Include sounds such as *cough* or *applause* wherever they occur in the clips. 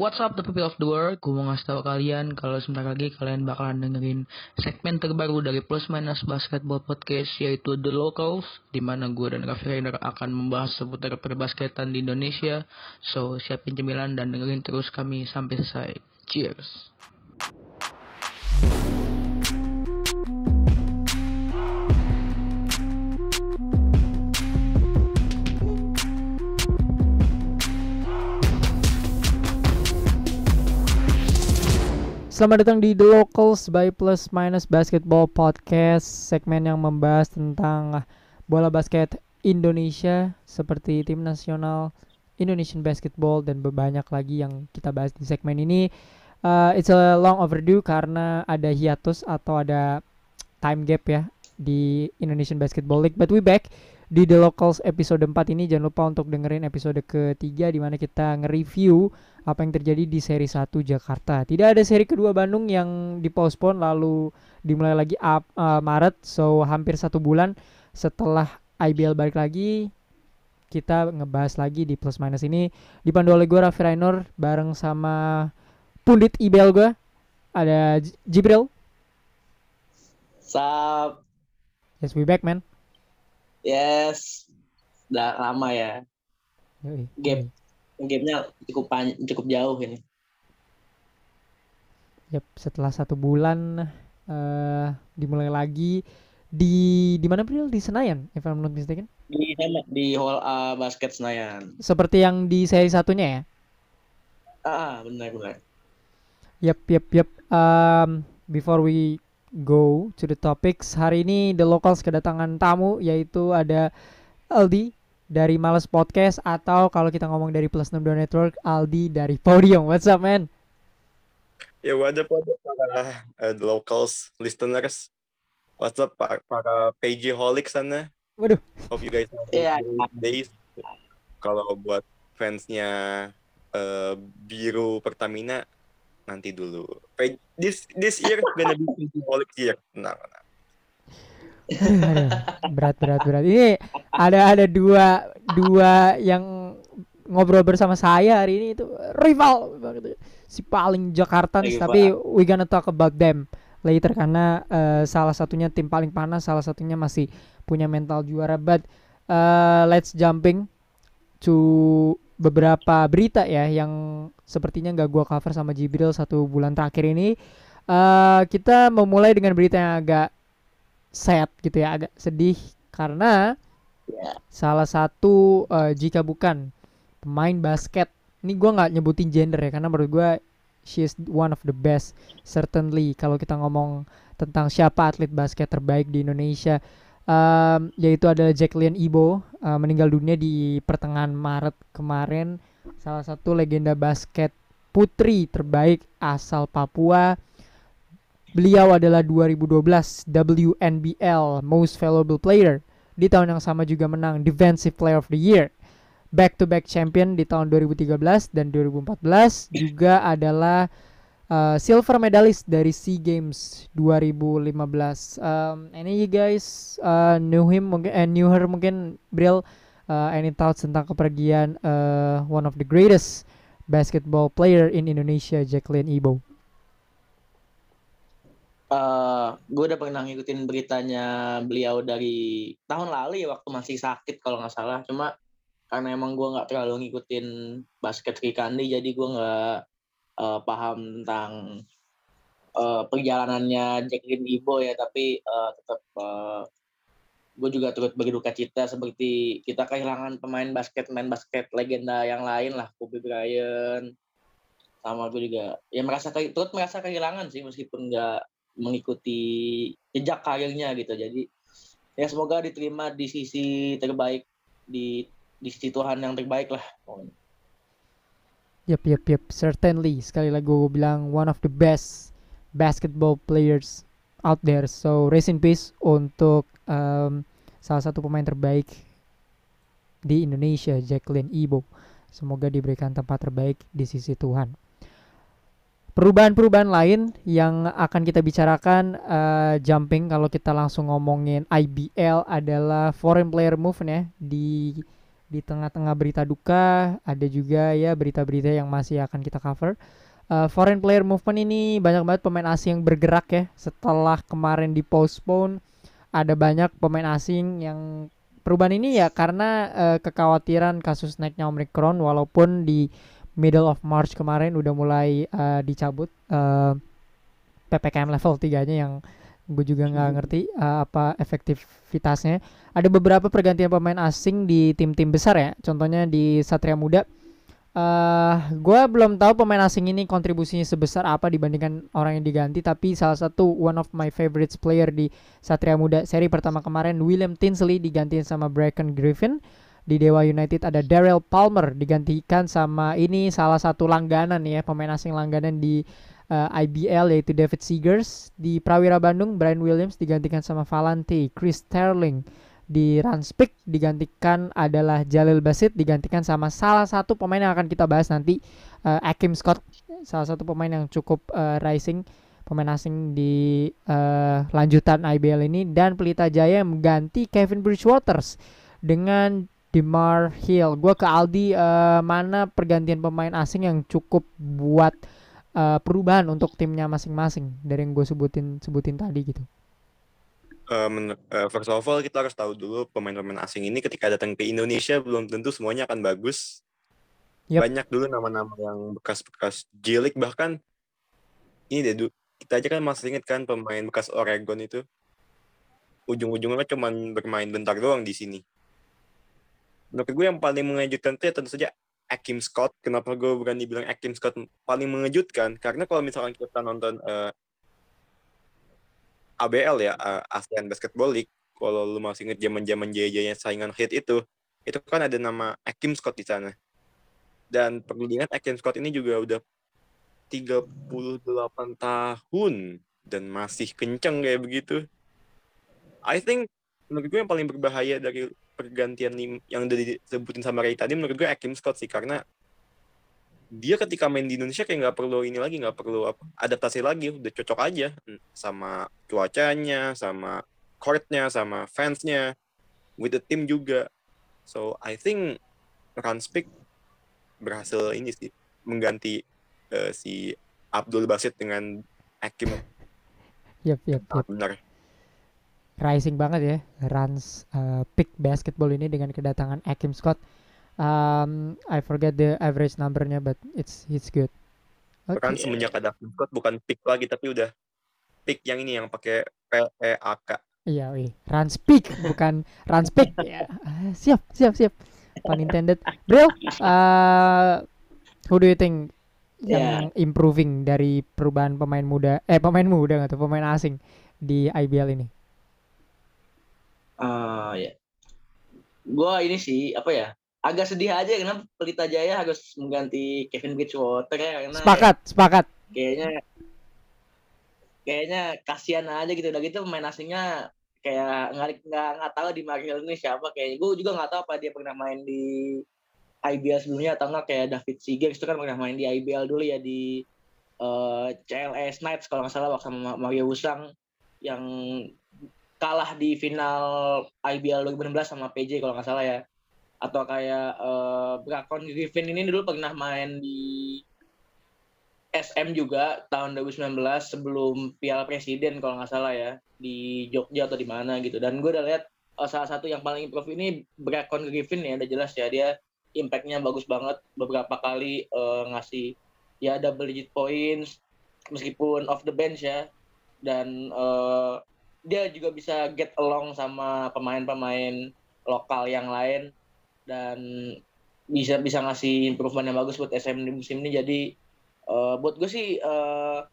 What's up the people of the world? Gue mau ngasih tau kalian kalau sebentar lagi kalian bakalan dengerin segmen terbaru dari Plus Minus Basketball Podcast yaitu The Locals di mana gue dan Raffi Rainer akan membahas seputar perbasketan di Indonesia. So siapin cemilan dan dengerin terus kami sampai selesai. Cheers. Selamat datang di The Locals by Plus Minus Basketball Podcast Segmen yang membahas tentang bola basket Indonesia Seperti tim nasional Indonesian Basketball Dan banyak lagi yang kita bahas di segmen ini. Uh, It's a long overdue karena ada hiatus atau ada time gap ya Di Indonesian Basketball League But we back di The Locals episode 4 ini jangan lupa untuk dengerin episode ketiga di mana kita nge-review apa yang terjadi di seri 1 Jakarta. Tidak ada seri kedua Bandung yang dipospon lalu dimulai lagi up, uh, Maret. So hampir satu bulan setelah IBL balik lagi kita ngebahas lagi di plus minus ini dipandu oleh gue Raffi Rainor bareng sama pundit IBL gue ada J- Jibril. Sup, Yes we back man. Yes. Udah lama ya. Gap. Game-nya cukup pan cukup jauh ini. Yap, setelah satu bulan eh dimulai lagi di di mana Bril di Senayan if I'm not mistaken. Di sana di Hall A Basket Senayan. Seperti yang di seri satunya ya. Ah, benar benar. Yap, yap, yap. Um, before we go to the topics, hari ini The Locals kedatangan tamu yaitu ada Aldi dari Males Podcast atau kalau kita ngomong dari Plus 62 Network, Aldi dari Podium. What's up, man? Ya wajar pada para uh, locals listeners. What's up para, para PG holic sana? Waduh. Hope you guys have Iya. a good days. Kalau buat fansnya uh, biru Pertamina nanti dulu. This this year gonna be PG holic year. Nah, nah. Aduh, *laughs* berat, berat, berat. Ini ada ada dua dua yang ngobrol bersama saya hari ini itu rival banget. si paling Jakartans Rival. tapi we gonna talk about them later karena eh, salah satunya tim paling panas salah satunya masih punya mental juara but eh, let's jumping to beberapa berita ya yang sepertinya nggak gua cover sama Jibril satu bulan terakhir ini. Eh kita memulai dengan berita yang agak sad gitu ya agak sedih. Karena Ya. salah satu eh, jika bukan pemain basket ini gua nggak nyebutin gender ya karena menurut gua she is one of the best certainly. Kalau kita ngomong tentang siapa atlet basket terbaik di Indonesia em, yaitu adalah Jacqueline Ibo eh, meninggal dunia di pertengahan Maret kemarin salah satu legenda basket putri terbaik asal Papua Beliau adalah 2012 WNBL Most Valuable Player. Di tahun yang sama juga menang Defensive Player of the Year. Back to back champion di tahun 2013 dan 2014 juga adalah uh, silver medalist dari SEA Games 2015. Um, any you guys uh, knew him mungkin eh, knew her mungkin Bril uh, any thoughts tentang kepergian uh, one of the greatest basketball player in Indonesia Jacqueline Ibo? Eh, gue udah pernah ngikutin beritanya beliau dari tahun lalu ya waktu masih sakit kalau nggak salah. Cuma karena emang gue nggak terlalu ngikutin basket Sri Kandi, jadi gue nggak eh, paham tentang eh, perjalanannya Jacqueline Ibo ya. Tapi eh, tetap gue juga turut berduka cita seperti kita kehilangan pemain basket, main basket legenda yang lain lah, Kobe Bryant. Sama gue juga ya merasa turut merasa kehilangan sih meskipun nggak mengikuti jejak karirnya gitu. Jadi ya semoga diterima di sisi terbaik di di sisi Tuhan yang terbaik lah. pokoknya. Yep, yep, yep. Certainly. Sekali lagi gue bilang one of the best basketball players out there. So rest in peace untuk um, salah satu pemain terbaik di Indonesia, Jacqueline Ibo. Semoga diberikan tempat terbaik di sisi Tuhan. Perubahan-perubahan lain yang akan kita bicarakan eh, jumping kalau kita langsung ngomongin IBL adalah foreign player move ya di di tengah-tengah berita duka ada juga ya berita-berita yang masih akan kita cover. Uh, foreign player movement ini banyak banget pemain asing yang bergerak ya setelah kemarin di postpone ada banyak pemain asing yang perubahan ini ya karena uh, kekhawatiran kasus naiknya Omicron walaupun di middle of March kemarin udah mulai uh, dicabut uh, PPKM level 3-nya yang gue juga nggak ngerti uh, apa efektivitasnya. Ada beberapa pergantian pemain asing di tim-tim besar ya. Contohnya di Satria Muda Uh, gue belum tahu pemain asing ini kontribusinya sebesar apa dibandingkan orang yang diganti tapi salah satu one of my favorites player di Satria Muda seri pertama kemarin William Tinsley digantiin sama Bracken Griffin di Dewa United ada Daryl Palmer digantikan sama ini salah satu langganan ya pemain asing langganan di uh, eh, IBL yaitu David Seegers di Prawira Bandung Brian Williams digantikan sama Valente Chris Sterling di Ranspik digantikan adalah Jalil Basit digantikan sama salah satu pemain yang akan kita bahas nanti uh, Akim Scott salah satu pemain yang cukup uh, rising pemain asing di uh, lanjutan IBL ini dan Pelita Jaya mengganti Kevin Bridgewaters dengan Demar Hill. Gue ke Aldi uh, mana pergantian pemain asing yang cukup buat perubahan untuk timnya masing-masing dari yang gue sebutin sebutin tadi gitu uh, uh, first of all kita harus tahu dulu pemain-pemain asing ini ketika datang ke Indonesia belum tentu semuanya akan bagus. Yep. Banyak dulu nama-nama yang bekas-bekas jilik bahkan ini deh kita aja kan masih inget kan pemain bekas Oregon itu ujung-ujungnya cuma bermain bentar doang di sini. Menurut gue yang paling mengejutkan itu ya tentu saja Akim Scott. Kenapa gue berani bilang Akim Scott paling mengejutkan? Karena kalau misalkan kita nonton uh, ABL ya uh, ASEAN Basketball League kalau lu masih inget zaman zaman jaya-jayanya saingan hit itu itu kan ada nama Akim Scott di sana dan perlu diingat Akim Scott ini juga udah 38 tahun dan masih kenceng kayak begitu I think menurut gue yang paling berbahaya dari pergantian yang udah disebutin sama Ray tadi menurut gue Akim Scott sih karena dia ketika main di Indonesia kayak nggak perlu ini lagi nggak perlu apa adaptasi lagi udah cocok aja. Sama cuacanya sama courtnya sama fansnya with the team juga. So I think Ranspik berhasil ini sih mengganti uh, si Abdul Basit dengan Hakim yep, yep, yep. benar rising banget ya Rans uh, pick basketball ini dengan kedatangan Hakim Scott um, I forget the average numbernya but it's it's good okay. kan semenjak ada Scott bukan pick lagi tapi udah pick yang ini yang pakai P E A K iya wih run speak bukan run speak *laughs* ya uh, siap siap siap pun intended bro uh, who do you think yang yeah. improving dari perubahan pemain muda eh pemain muda atau pemain asing di IBL ini? Uh, ya, gue ini sih apa ya agak sedih aja karena Pelita Jaya harus mengganti Kevin Bridgewater ya karena sepakat ya, sepakat kayaknya kayaknya kasihan aja gitu. Udah gitu pemain asingnya kayak nggak nggak nggak tahu di Marvel ini siapa. Kayaknya gue juga nggak tahu apa dia pernah main di IBL sebelumnya atau enggak kayak David Seegers itu kan pernah main di IBL dulu ya di uh, eh, CLS Knights kalau nggak salah waktu sama Mario Wusang yang kalah di final IBL 2016 sama PJ kalau nggak salah ya. Atau kayak uh, Brakon Griffin ini dulu pernah main di SM juga tahun 2019 sebelum Piala Presiden kalau nggak salah ya di Jogja atau di mana gitu. Dan gue udah lihat uh, salah satu yang paling improve ini Brakon Griffin ya udah jelas ya dia impactnya bagus banget. Beberapa kali uh, ngasih ya double digit points meskipun off the bench ya. Dan uh, dia juga bisa get along sama pemain-pemain lokal yang lain dan bisa bisa ngasih improvement yang bagus buat SM di musim ini. Jadi uh, buat gue sih uh,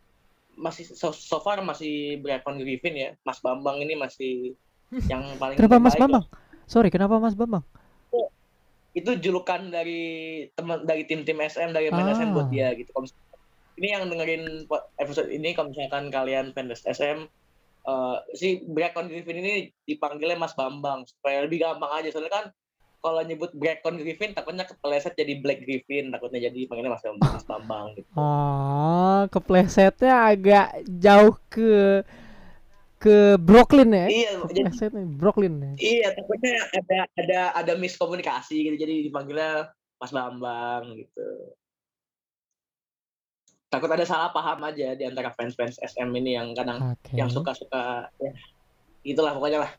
masih so, so far masih Brecon Griffin ya. Mas Bambang ini masih *laughs* yang paling kenapa Mas Bambang? ya. sorry kenapa Mas Bambang? Itu julukan dari teman dari tim-tim SM dari ah. SM buat dia gitu. Ini yang dengerin episode ini kalau misalkan kalian fans SM uh, si Brecon Griffin ini dipanggilnya Mas Bambang supaya lebih gampang aja soalnya kan kalau nyebut Blackcon Griffin takutnya kepleset jadi Black Griffin takutnya jadi panggilnya Mas Bambang, Mas Bambang gitu. Oh, keplesetnya agak jauh ke ke Brooklyn ya. Iya, jadi Brooklyn ya. iya takutnya ada ada ada miskomunikasi gitu jadi dipanggilnya Mas Bambang gitu. Takut ada salah paham aja di antara fans-fans SM ini yang kadang Oke. yang suka-suka ya itulah pokoknya lah.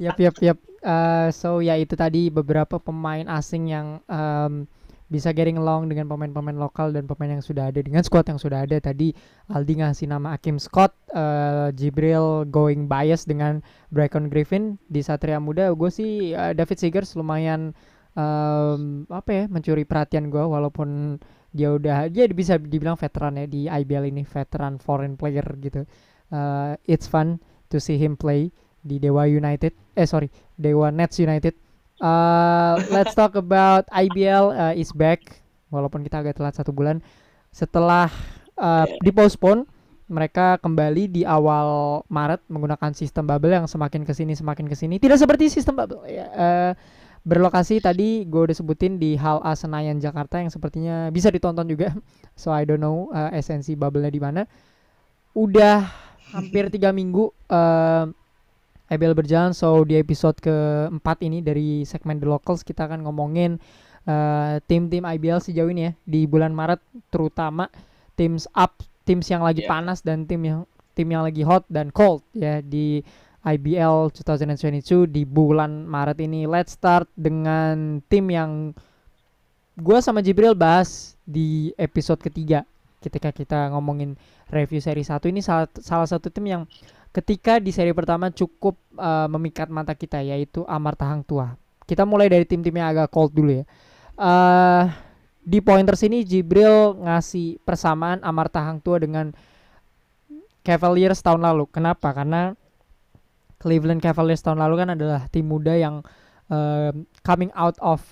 Yap, yap, yap. Eh, so ya itu tadi beberapa pemain asing yang em, bisa getting along dengan pemain-pemain lokal dan pemain yang sudah ada dengan squad yang sudah ada. Tadi Aldi ngasih nama Akim Scott, eh, Jibril going bias dengan Brycon Griffin di Satria Muda. Gue sih eh, David Seegers lumayan em, apa ya mencuri perhatian gue walaupun dia udah dia bisa dibilang veteran ya di IBL ini veteran foreign player gitu. Eh, it's fun to see him play di Dewa United. Eh sorry, Dewa Nets United. Uh, let's talk about IBL uh, is back. Walaupun kita agak telat satu bulan setelah uh, dipostpone, mereka kembali di awal Maret menggunakan sistem bubble yang semakin ke sini semakin ke sini. Tidak seperti sistem bubble. ya. Uh, berlokasi tadi gue udah sebutin di Hal A Senayan Jakarta yang sepertinya bisa ditonton juga. *laughs* So I don't know uh, esensi bubble-nya di mana. Udah hampir tiga minggu uh, IBL berjalan so di episode keempat ini dari segmen The Locals kita akan ngomongin eh, tim-tim IBL sejauh ini ya di bulan Maret terutama teams up teams yang lagi Yeah. panas dan tim yang tim yang lagi hot dan cold ya di IBL 2022 di bulan Maret ini let's start dengan tim yang gua sama Jibril bahas di episode ketiga ketika kita ngomongin review seri 1 ini salah, salah satu tim yang ketika di seri pertama cukup uh, memikat mata kita yaitu Amarta Hang Tua. Kita mulai dari tim-tim yang agak cold dulu ya. Uh, di pointers ini Jibril ngasih persamaan Amarta Hang Tua dengan Cavaliers tahun lalu. Kenapa? Karena Cleveland Cavaliers tahun lalu kan adalah tim muda yang um, coming out of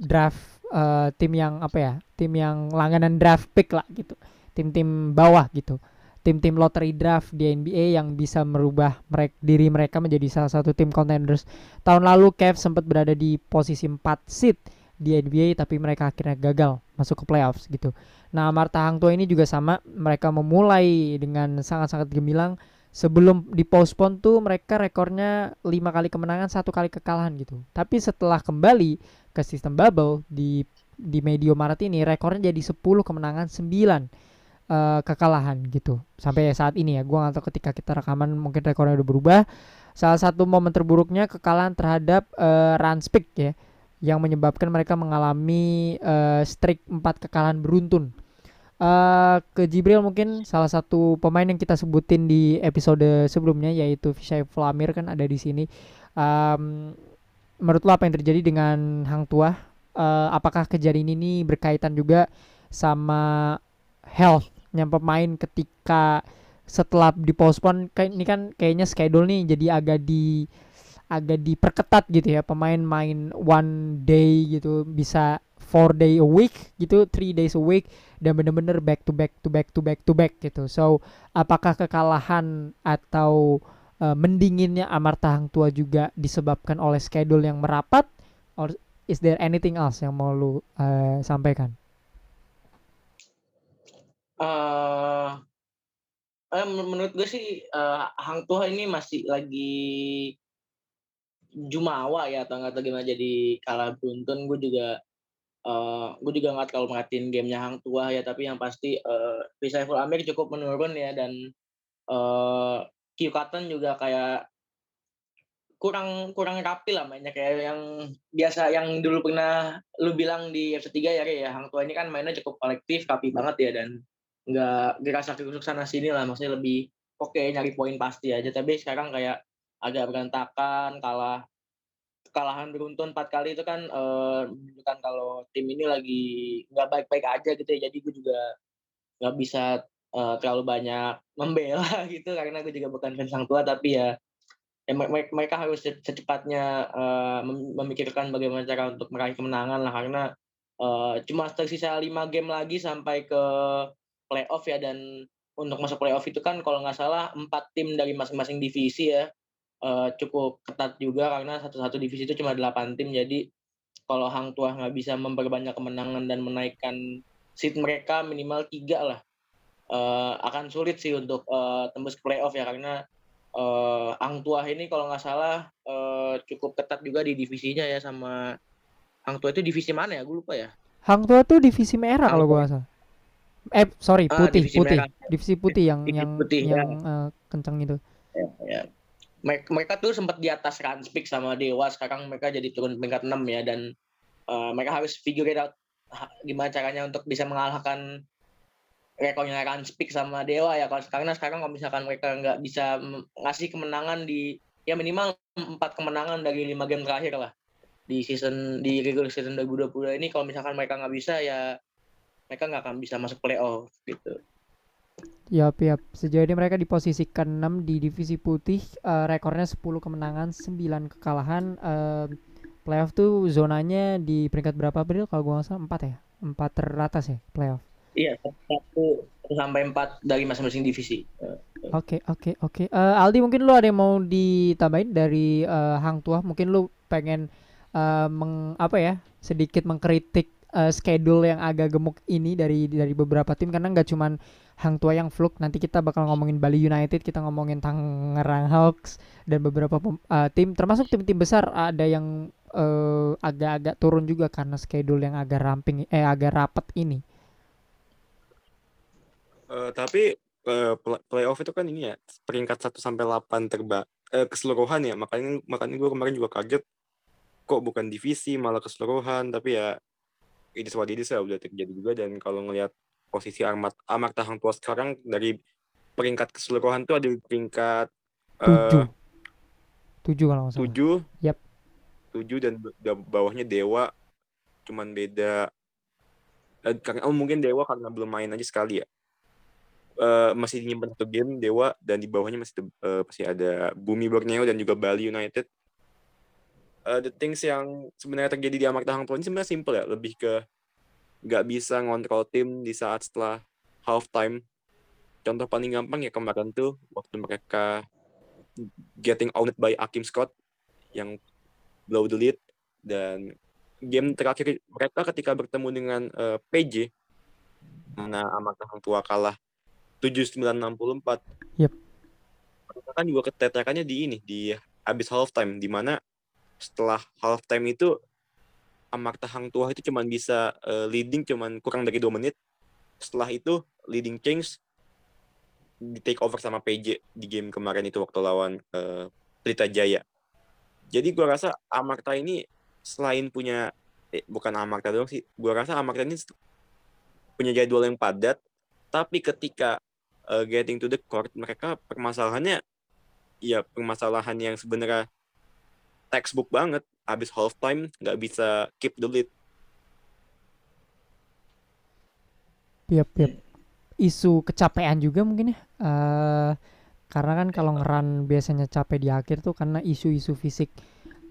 draft uh, tim yang apa ya? Tim yang langganan draft pick lah gitu. Tim-tim bawah gitu tim-tim lottery draft di NBA yang bisa merubah mereka, diri mereka menjadi salah satu tim contenders. Tahun lalu Cavs sempat berada di posisi 4 seed di NBA tapi mereka akhirnya gagal masuk ke playoffs gitu. Nah, Marta Hang Tua ini juga sama, mereka memulai dengan sangat-sangat gemilang. Sebelum dipostpone tuh mereka rekornya 5 kali kemenangan, satu kali kekalahan gitu. Tapi setelah kembali ke sistem bubble di di medio Maret ini rekornya jadi 10 kemenangan 9 eh, kekalahan gitu. Sampai saat ini ya gua nggak tahu ketika kita rekaman mungkin rekornya udah berubah. Salah satu momen terburuknya kekalahan terhadap uh, Ranspik ya yang menyebabkan mereka mengalami eh, streak 4 kekalahan beruntun Eh, ke Jibril mungkin salah satu pemain yang kita sebutin di episode sebelumnya yaitu Vishay Flamir kan ada di sini. Em, menurut lo apa yang terjadi dengan Hang Tua Eh, apakah kejadian ini berkaitan juga sama health-nya pemain ketika setelah dipostpone? Kayak ini kan kayaknya schedule nih jadi agak di agak diperketat gitu ya. Pemain main one day gitu bisa four day a week gitu three days a week dan bener-bener back to back to back to back to back gitu. So apakah kekalahan atau eh, mendinginnya Amarta Hang Tua juga disebabkan oleh schedule yang merapat or is there anything else yang mau lu eh, sampaikan? Eh eh, men- menurut gue sih eh, Hang Tuah ini masih lagi jumawa ya atau nggak tahu gimana jadi kalah beruntun. Gue juga eh gue juga nggak terlalu merhatiin gamenya Hang Tuah ya tapi yang pasti eh Saiful Amir cukup menurun ya dan eh Q Cotton juga kayak kurang kurang rapi lah mainnya. Kayak yang biasa yang dulu pernah lu bilang di episode 3 ya ya Hang Tuah ini kan mainnya cukup kolektif rapi banget ya dan nggak dirasa kerusuk sana sini lah maksudnya lebih oke nyari poin pasti aja. Tapi sekarang kayak agak berantakan kalah kekalahan beruntun empat kali itu kan menunjukkan kalau tim ini lagi nggak baik-baik aja gitu ya. Jadi gue juga nggak bisa eh, terlalu banyak membela *laughs* gitu karena gue juga bukan fans Hang Tua. Tapi ya ya, me- me- mereka harus se- secepatnya mem- memikirkan bagaimana cara untuk meraih kemenangan lah. Karena eh, cuma tersisa lima game lagi sampai ke playoff ya. Dan untuk masuk playoff itu kan kalau nggak salah empat tim dari masing-masing divisi ya eh, cukup ketat juga karena satu-satu divisi itu cuma delapan tim jadi kalau Hang Tuah nggak bisa memperbanyak kemenangan dan menaikkan seat mereka minimal tiga lah uh, akan sulit sih untuk uh, tembus ke playoff ya karena uh, Hang Tuah ini kalau nggak salah uh, cukup ketat juga di divisinya ya sama Hang Tuah itu divisi mana ya? Gue lupa ya. Hang Tuah tuh divisi merah kalau gue salah. Eh sorry Ah, putih divisi putih merah. divisi putih yang Divisi yang putih, ya. yang eh, kenceng itu. Ya, ya. Mereka, tuh sempat di atas Ranspik sama Dewa, sekarang mereka jadi turun peringkat 6 ya dan uh, mereka harus figure it out gimana caranya untuk bisa mengalahkan rekornya Ranspik sama Dewa ya kalau karena sekarang kalau misalkan mereka nggak bisa ngasih kemenangan di ya minimal empat kemenangan dari lima game terakhir lah di season di regular season 2020 ini kalau misalkan mereka nggak bisa ya mereka nggak akan bisa masuk playoff gitu. Yap, yap. Sejauh ini mereka di posisi ke-6 di divisi putih, eh, rekornya 10 kemenangan, 9 kekalahan. Eh, playoff tuh zonanya di peringkat berapa Bril? Kalau gua nggak salah 4 ya? 4 teratas ya playoff. Iya, satu satu sampai empat dari masing-masing divisi. Eh, Oke, oke, oke. Aldi mungkin lu ada yang mau ditambahin dari eh, Hang Tuah? Mungkin lu pengen eh, meng, apa ya? Sedikit mengkritik eh, schedule yang agak gemuk ini dari dari beberapa tim karena nggak cuman Hang Tuah yang fluk. Nanti kita bakal ngomongin Bali United, kita ngomongin Tangerang Hawks dan beberapa eh, tim termasuk tim-tim besar ada yang eh, agak-agak turun juga karena schedule yang agak ramping eh agak rapet ini. Eh, tapi pl- playoff itu kan ini ya peringkat 1 sampai 8 terba eh, keseluruhan ya makanya makanya gue kemarin juga kaget kok bukan divisi malah keseluruhan tapi ya ini what it is udah terjadi juga. Dan kalau ngelihat posisi Amat Amat Tahang Tua sekarang dari peringkat keseluruhan tuh ada di peringkat Tujuh, eh, tujuh. Kalau nggak salah. tujuh. Yap. tujuh dan bawahnya Dewa. Cuman beda eh, karena oh, mungkin Dewa karena belum main aja sekali ya. Eh, masih nyimpen satu game Dewa dan di bawahnya masih eh, masih ada Bumi Borneo dan juga Bali United Eh, the things yang sebenarnya terjadi di Amarta Hang Tuah ini sebenarnya simple ya. Lebih ke nggak bisa ngontrol tim di saat setelah half time contoh paling gampang ya kemarin tuh waktu mereka getting owned by Akim Scott yang blow the lead. Dan game terakhir mereka ketika bertemu dengan eh, PJ mana Amarta Hang Tua kalah 7964 Yep. mereka kan juga keteterannya di ini di habis half time di mana setelah half time itu Amarta Hang Tua itu cuman bisa eh, leading cuman kurang dari dua menit. Setelah itu leading change di take over sama PJ di game kemarin itu waktu lawan eh, Pelita Jaya. Jadi gua rasa Amarta ini selain punya eh, bukan Amarta doang sih gua rasa Amarta ini punya jadwal yang padat tapi ketika eh, getting to the court mereka permasalahannya ya permasalahan yang sebenarnya textbook banget habis half time nggak bisa keep the lead Yap, yap. Isu kecapean juga mungkin ya. Eh karena kan kalau ngeran biasanya capek di akhir tuh karena isu-isu fisik.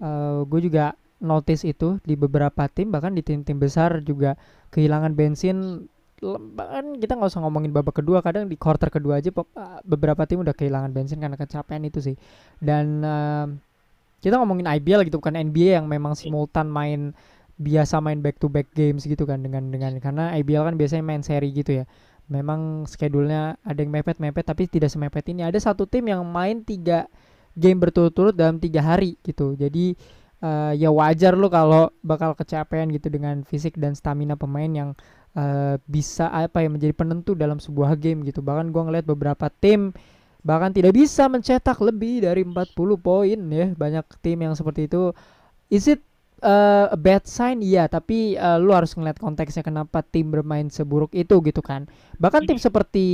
Eh gue juga notice itu di beberapa tim bahkan di tim-tim besar juga kehilangan bensin. Bahkan kita nggak usah ngomongin babak kedua, kadang di quarter kedua aja eh, beberapa tim udah kehilangan bensin karena kecapean itu sih. Dan eh, kita ngomongin IBL gitu bukan NBA yang memang simultan main biasa main back to back games gitu kan dengan dengan karena IBL kan biasanya main seri gitu ya. Memang schedule-nya ada yang mepet-mepet tapi tidak semepet ini. Ada satu tim yang main tiga game berturut-turut dalam tiga hari gitu. Jadi eh, ya wajar lo kalau bakal kecapean gitu dengan fisik dan stamina pemain yang eh, bisa apa ya menjadi penentu dalam sebuah game gitu. Bahkan gua ngeliat beberapa tim bahkan tidak bisa mencetak lebih dari 40 poin ya. Banyak tim yang seperti itu. Is it uh, a bad sign? Iya, tapi uh, lu harus ngeliat konteksnya kenapa tim bermain seburuk itu gitu kan. Bahkan tim seperti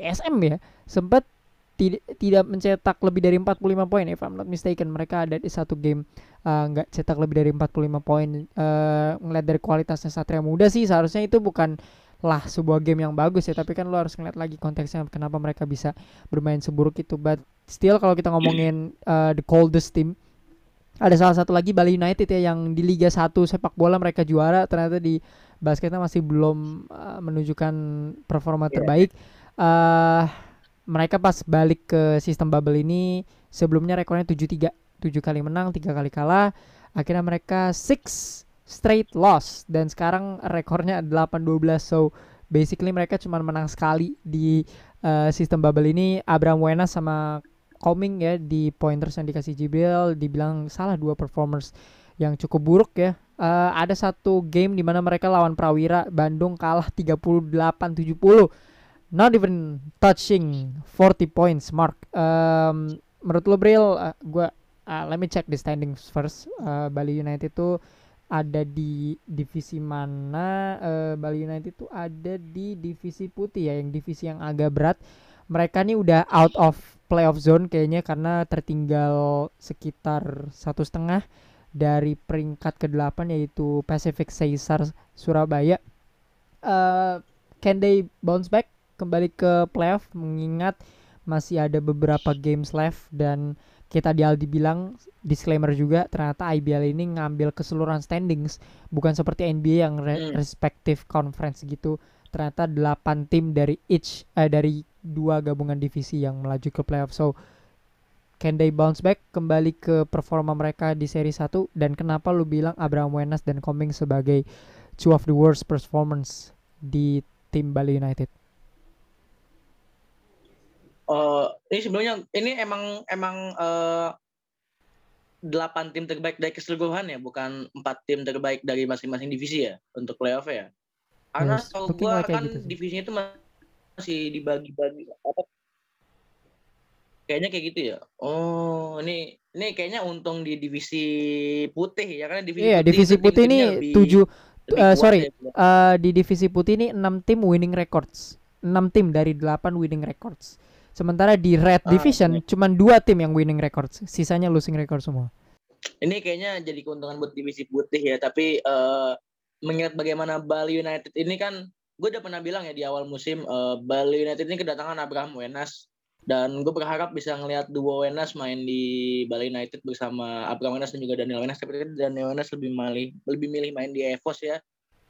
SM ya sempat tidak tidak mencetak lebih dari 45 poin if I'm not mistaken. Mereka ada di satu game uh, nggak cetak lebih dari 45 poin. Uh, ngeliat dari kualitasnya Satria Muda sih seharusnya itu bukan lah sebuah game yang bagus ya. Tapi kan lu harus ngeliat lagi konteksnya kenapa mereka bisa bermain seburuk itu. But still kalau kita ngomongin uh, the coldest team ada salah satu lagi Bali United ya yang di Liga 1 sepak bola mereka juara. Ternyata di basketnya masih belum uh, menunjukkan performa Iya. terbaik. Eh mereka pas balik ke sistem bubble ini sebelumnya rekornya 7-3 7 kali menang 3 kali kalah. Akhirnya mereka six straight loss dan sekarang rekornya 8-12 so basically mereka cuma menang sekali di uh, sistem bubble ini Abraham Wenas sama Coming ya di pointers yang dikasih Jibril dibilang salah dua performers yang cukup buruk ya. Uh, ada satu game di mana mereka lawan Prawira Bandung kalah 38-70. Not even touching 40 points mark. Um, menurut lo Bril, uh, gua uh, let me check the standings first. Uh, Bali United itu ada di divisi mana? Uh, Bali United itu ada di divisi putih ya, yang divisi yang agak berat. Mereka nih udah out of playoff zone kayaknya karena tertinggal sekitar satu setengah dari peringkat ke-8 yaitu Pacific Caesar Surabaya. Uh, can they bounce back kembali ke playoff mengingat masih ada beberapa games left dan kita di Aldi bilang disclaimer juga ternyata IBL ini ngambil keseluruhan standings bukan seperti NBA yang re hmm. respective conference gitu ternyata 8 tim dari each eh, dari dua gabungan divisi yang melaju ke playoff. So can they bounce back kembali ke performa mereka di seri 1 dan kenapa lu bilang Abraham Wenas dan Coming sebagai two of the worst performance di tim Bali United? Uh, ini sebelumnya ini emang emang uh, delapan tim terbaik dari keseluruhan ya, bukan empat tim terbaik dari masing-masing divisi ya untuk playoff ya. Karena yes, tau gue kan gitu divisinya itu masih dibagi-bagi apa? Kayaknya kayak gitu ya. Oh ini ini kayaknya untung di divisi putih ya karena divisi iya, putih divisi putih ini tujuh uh, sorry ya, uh, di divisi putih ini enam tim winning records. Enam tim dari delapan winning records sementara di red ah, division cuma dua tim yang winning records sisanya losing record semua. Ini kayaknya jadi keuntungan buat divisi putih ya tapi uh, mengingat bagaimana Bali United ini kan gue udah pernah bilang ya di awal musim uh, Bali United ini kedatangan Abraham Wenas. Dan gue berharap bisa ngelihat duo Wenas main di Bali United bersama Abraham Wenas dan juga Daniel Wenas. Tapi Daniel Wenas lebih milih lebih milih main di Evos ya.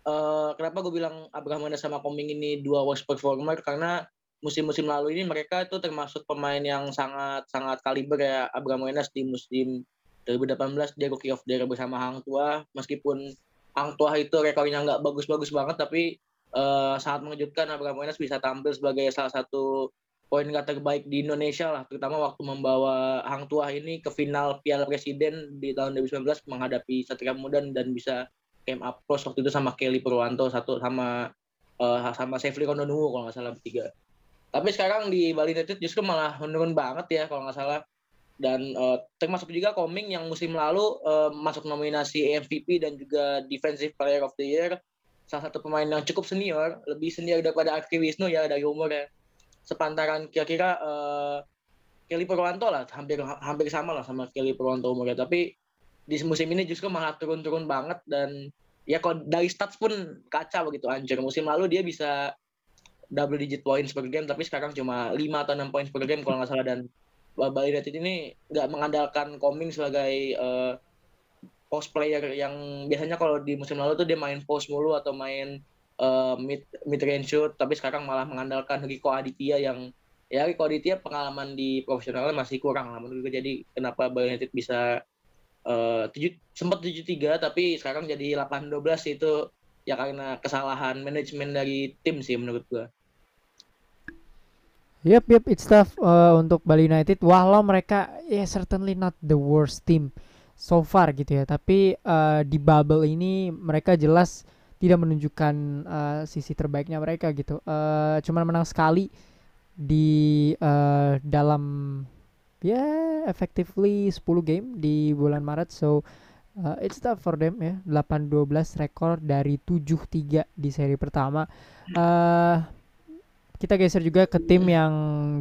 Uh, kenapa gue bilang Abraham Wenas sama Koming ini dua worst performer? Karena musim-musim lalu ini mereka itu termasuk pemain yang sangat sangat kaliber ya. Abraham Wenas di musim 2018 dia rookie of the year bersama Hang Tua meskipun Hang Tua itu rekornya nggak bagus-bagus banget tapi uh, sangat mengejutkan Abraham Wenas bisa tampil sebagai salah satu poin guard terbaik di Indonesia lah, terutama waktu membawa Hang Tuah ini ke final Piala Presiden di tahun 2019 menghadapi Satria Muda dan bisa came up close waktu itu sama Kelly Purwanto satu sama uh, sama Sefli Kondonuwu kalau nggak salah bertiga. Tapi sekarang di Bali United justru malah menurun banget ya kalau nggak salah. Dan uh, termasuk juga Koming yang musim lalu uh, masuk nominasi MVP dan juga Defensive Player of the Year salah satu pemain yang cukup senior, lebih senior daripada Akri Wisnu ya dari umurnya. Sepantaran kira-kira uh, Kelly Purwanto lah, hampir hampir sama lah sama Kelly Purwanto umurnya. Tapi di musim ini justru malah turun-turun banget dan ya kalau dari stats pun kaca begitu anjir. Musim lalu dia bisa double digit points per game tapi sekarang cuma 5 atau 6 points per game kalau nggak salah dan Bali United ini nggak mengandalkan Coming sebagai uh, post player yang biasanya kalau di musim lalu tuh dia main post mulu atau main uh, mid mid range shoot tapi sekarang malah mengandalkan Rico Aditya yang ya Rico Aditya pengalaman di profesionalnya masih kurang lah menurut gue jadi kenapa Bali United bisa uh, tujuh, sempat 7-3 tapi sekarang jadi 8-12 itu ya karena kesalahan manajemen dari tim sih menurut gue. Yep, yep, it's tough uh, untuk Bali United. Walau mereka ya yeah, certainly not the worst team so far gitu ya. Tapi uh, di bubble ini mereka jelas tidak menunjukkan uh, sisi terbaiknya mereka gitu. Uh, cuman menang sekali di uh, dalam ya yeah, effectively 10 game di bulan Maret. So uh, it's tough for them ya. 8-12 rekor dari 7-3 di seri pertama. Uh, kita geser juga ke tim yang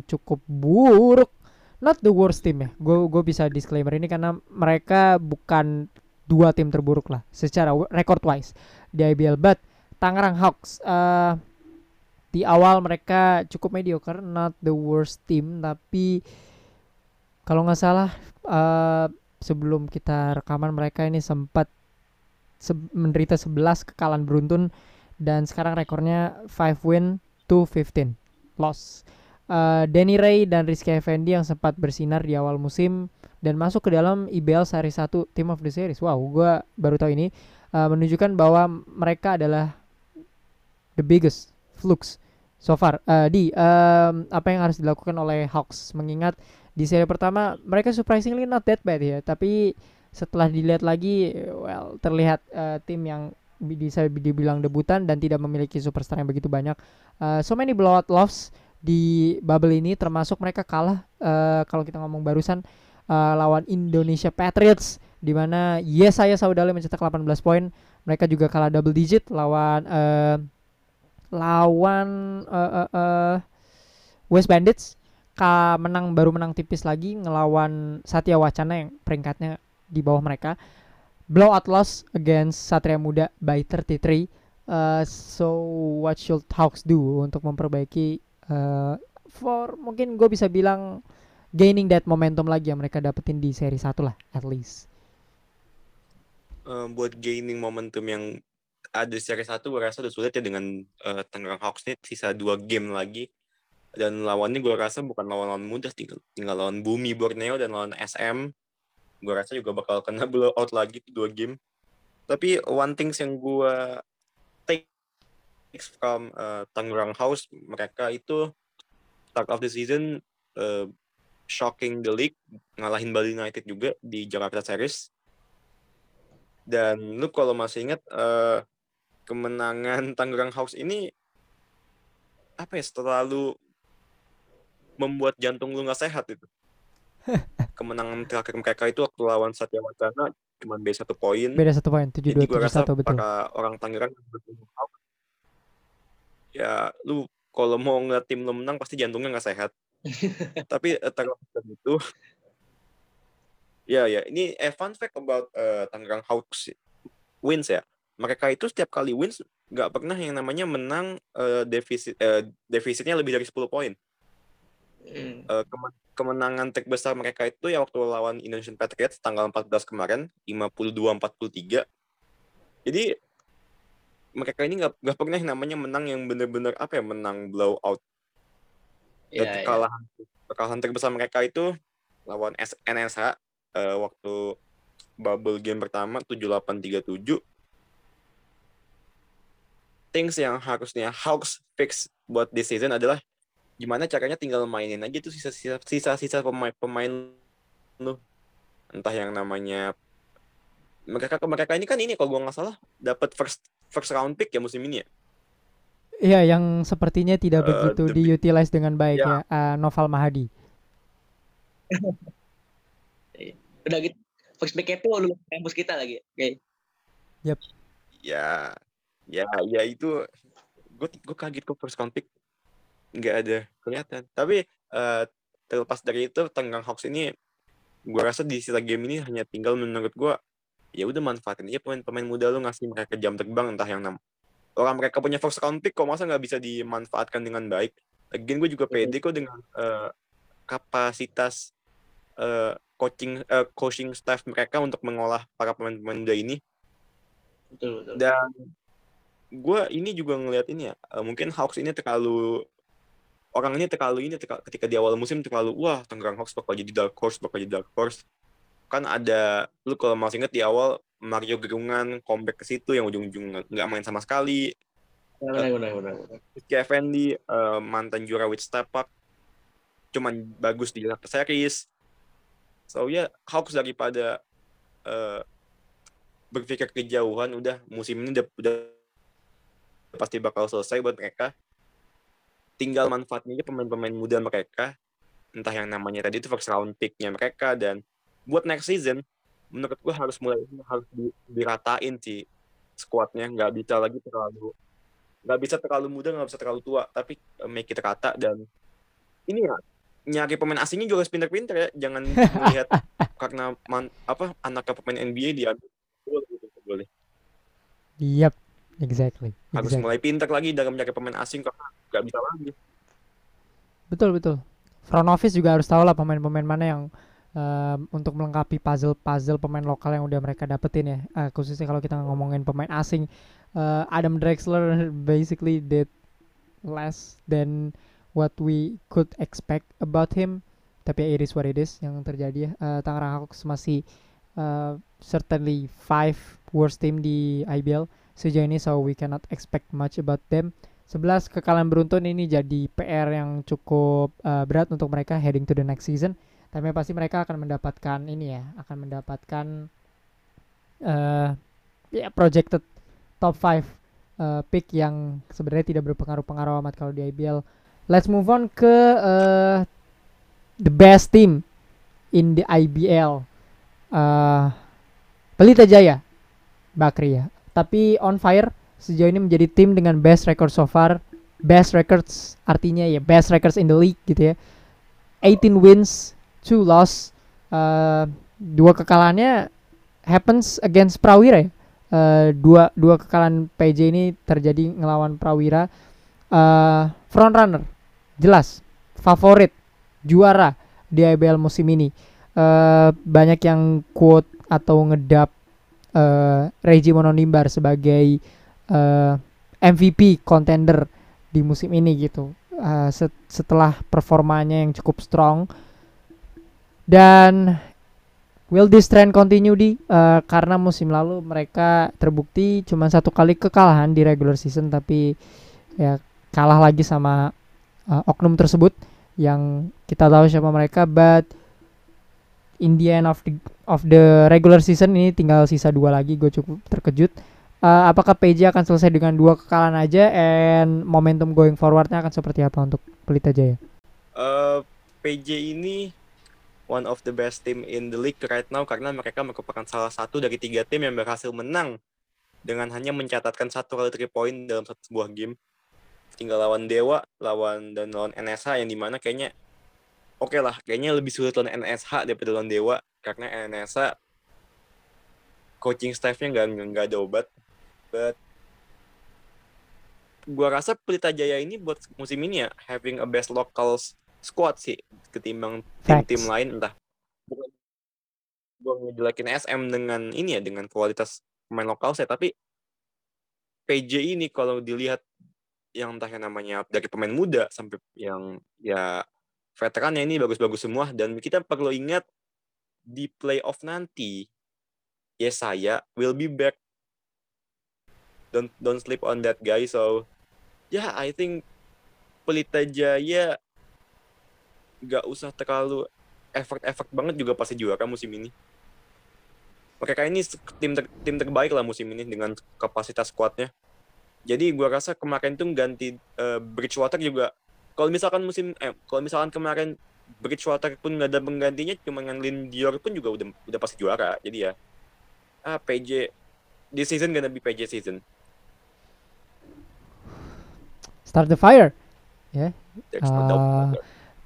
cukup buruk not the worst team ya. Gue gue bisa disclaimer ini karena mereka bukan dua tim terburuk lah secara record wise di IBL. But Tangerang Hawks uh, di awal mereka cukup mediocre, not the worst team tapi kalau nggak salah uh, sebelum kita rekaman mereka ini sempat se menderita 11 kekalahan beruntun dan sekarang rekornya 5 win to 15 loss uh, Danny Ray dan Rizky Effendi yang sempat bersinar di awal musim dan masuk ke dalam IBL seri 1 Team of the Series. Wow, gue baru tahu ini. Uh, menunjukkan bahwa mereka adalah the biggest flux so far. Uh, di um, apa yang harus dilakukan oleh Hawks? Mengingat di seri pertama mereka surprisingly not that bad ya, tapi setelah dilihat lagi well terlihat uh, tim yang bisa dibilang debutan dan tidak memiliki superstar yang begitu banyak. Uh, so many blowout loss di bubble ini termasuk mereka kalah uh, kalau kita ngomong barusan uh, lawan Indonesia Patriots di mana yes saya Saudale mencetak 18 poin. Mereka juga kalah double digit lawan uh, lawan uh, uh, uh, West Bandits. Ka menang baru menang tipis lagi ngelawan Satya Wacana yang peringkatnya di bawah mereka blowout loss against Satria Muda by 33 uh, so what should Hawks do untuk memperbaiki uh, for mungkin gue bisa bilang gaining that momentum lagi yang mereka dapetin di seri satu lah at least. Uh, buat gaining momentum yang ada di seri satu gue rasa udah sulit ya dengan uh, Tangerang Hawks nih sisa dua game lagi. Dan lawannya gue rasa bukan lawan-lawan mudah tinggal tinggal lawan Bumi Borneo dan lawan SM gue rasa juga bakal kena blowout lagi dua game. Tapi one things yang gue from uh, Tangerang House mereka itu start of the season uh, shocking the league ngalahin Bali United juga di Jakarta Series. Dan lu kalau masih ingat uh, kemenangan *laughs* Tangerang House ini apa ya terlalu membuat jantung lu nggak sehat itu kemenangan terakhir mereka itu waktu lawan Satya Wacana cuma beda satu poin beda satu poin tujuh dua tujuh satu betul para orang Tangerang ya lu kalau mau ngeliat tim lu menang pasti jantungnya nggak sehat. *laughs* Tapi uh, terlepas itu ya ya ini eh, fun fact about uh, Tangerang Hawks wins ya. Mereka itu setiap kali wins nggak pernah yang namanya menang uh, defisit uh, defisitnya lebih dari 10 poin. Mm. Uh, kemenangan terbesar mereka itu ya waktu lawan Indonesian Patriots tanggal 14 kemarin 52-43. Jadi mereka ini nggak nggak pernah namanya menang yang benar-benar apa ya menang blowout. Dan yeah, kekalahan yeah. kekalahan terbesar mereka itu lawan NSH uh, eh, waktu bubble game pertama 7837 things yang harusnya Hawks fix buat this season adalah gimana caranya tinggal mainin aja tuh sisa-sisa sisa-sisa pemain pemain lu entah yang namanya mereka mereka ini kan ini kalau gua nggak salah dapat first first round pick ya musim ini ya. Iya, yang sepertinya tidak uh, begitu diutilize dengan baik yeah. ya, uh, Noval Mahadi. *laughs* Udah gitu, first pick itu lu kampus kita lagi, oke. Okay. Yep. Ya, ya, ya itu gue gue kaget kok first round pick nggak ada kelihatan. Tapi uh, terlepas dari itu, Tenggang Hawks ini gue rasa di sisa game ini hanya tinggal menurut gue ya udah manfaatin aja pemain-pemain muda lu ngasih mereka jam terbang entah yang nam orang mereka punya first round pick kok masa nggak bisa dimanfaatkan dengan baik Lagian gue juga pede kok dengan uh, kapasitas uh, coaching uh, coaching staff mereka untuk mengolah para pemain-pemain muda ini betul, betul. dan gue ini juga ngelihat ini ya uh, mungkin Hawks ini terlalu orang ini terlalu ini terlalu, ketika di awal musim terlalu wah Tangerang Hawks bakal jadi dark horse bakal jadi dark horse kan ada lu kalau masih inget di awal Mario Gerungan comeback ke situ yang ujung-ujung nggak main sama sekali. Benar, benar, benar. Rizky Effendi uh, mantan juara with step up cuman bagus di Jakarta Series. So ya yeah, Hawks daripada uh, berpikir kejauhan udah musim ini udah, udah pasti bakal selesai buat mereka. Tinggal manfaatnya pemain-pemain muda mereka entah yang namanya tadi itu first round pick-nya mereka dan buat next season menurut gue harus mulai harus di, diratain sih squadnya nggak bisa lagi terlalu nggak bisa terlalu muda nggak bisa terlalu tua tapi uh, make it rata dan ini ya nyari pemain asingnya juga harus pinter-pinter ya jangan *laughs* melihat karena man, apa anaknya pemain NBA dia boleh Yep, exactly. Harus exactly. mulai pinter lagi dalam mencari pemain asing karena nggak bisa lagi. Betul betul. Front office juga harus tahu lah pemain-pemain mana yang um, untuk melengkapi puzzle-puzzle pemain lokal yang udah mereka dapetin ya. Uh, khususnya kalau kita ngomongin pemain asing uh, Adam Drexler *laughs* basically did less than what we could expect about him. Tapi ya, it is what it is yang terjadi ya. Uh, Tangerang Hawks masih uh, certainly five worst team di IBL sejauh ini so we cannot expect much about them 11 kekalahan beruntun ini jadi PR yang cukup uh, berat untuk mereka heading to the next season. Tapi pasti mereka akan mendapatkan ini ya, akan mendapatkan uh, ya projected top 5 uh, pick yang sebenarnya tidak berpengaruh-pengaruh amat kalau di IBL. Let's move on ke uh, the best team in the IBL. Uh, Pelita Jaya, Bakri ya. Tapi on fire sejauh ini menjadi tim dengan best record so far. Best records artinya ya best records in the league gitu ya. 18 wins, 2 loss. Uh, dua kekalahannya happens against Prawira ya. Uh, dua dua kekalahan PJ ini terjadi ngelawan Prawira. Uh, front runner jelas favorit juara di IBL musim ini. Uh, banyak yang quote atau ngedap uh, Reggie Mononimbar sebagai uh, eh, MVP contender di musim ini gitu. Uh, set setelah performanya yang cukup strong. Dan will this trend continue di uh, karena musim lalu mereka terbukti cuma satu kali kekalahan di regular season tapi ya kalah lagi sama uh, oknum tersebut yang kita tahu siapa mereka. But in the end of the of the regular season ini tinggal sisa dua lagi. Gue cukup terkejut uh, apakah PJ akan selesai dengan dua kekalahan aja and momentum going forwardnya akan seperti apa untuk Pelita Jaya? Uh, PJ ini one of the best team in the league right now karena mereka merupakan salah satu dari tiga tim yang berhasil menang dengan hanya mencatatkan satu kali three point dalam satu sebuah game. Tinggal lawan Dewa, lawan dan lawan NSH yang di mana kayaknya oke okay lah, kayaknya lebih sulit lawan NSH daripada lawan Dewa karena NSH coaching staffnya nggak nggak ada obat but gua rasa Pelita Jaya ini buat musim ini ya having a best local squad sih ketimbang tim-tim lain entah. Gua ngejelekin SM dengan ini ya dengan kualitas pemain lokal saya tapi PJ ini kalau dilihat yang entah yang namanya dari pemain muda sampai yang ya veterannya ini bagus-bagus semua dan kita perlu ingat di playoff nanti ya saya will be back don't don't sleep on that guy so yeah I think Pelita Jaya nggak usah terlalu effort-effort banget juga pasti juara musim ini. Mereka ini tim ter, tim terbaik lah musim ini dengan kapasitas squadnya. Jadi gua rasa kemarin tuh ganti uh, Bridgewater juga kalau misalkan musim eh kalau misalkan kemarin Bridgewater pun nggak ada penggantinya cuma ngandelin Dior pun juga udah udah pasti juara. Jadi ya ah PJ this season gonna be PJ season start the fire. Ya. Yeah. uh,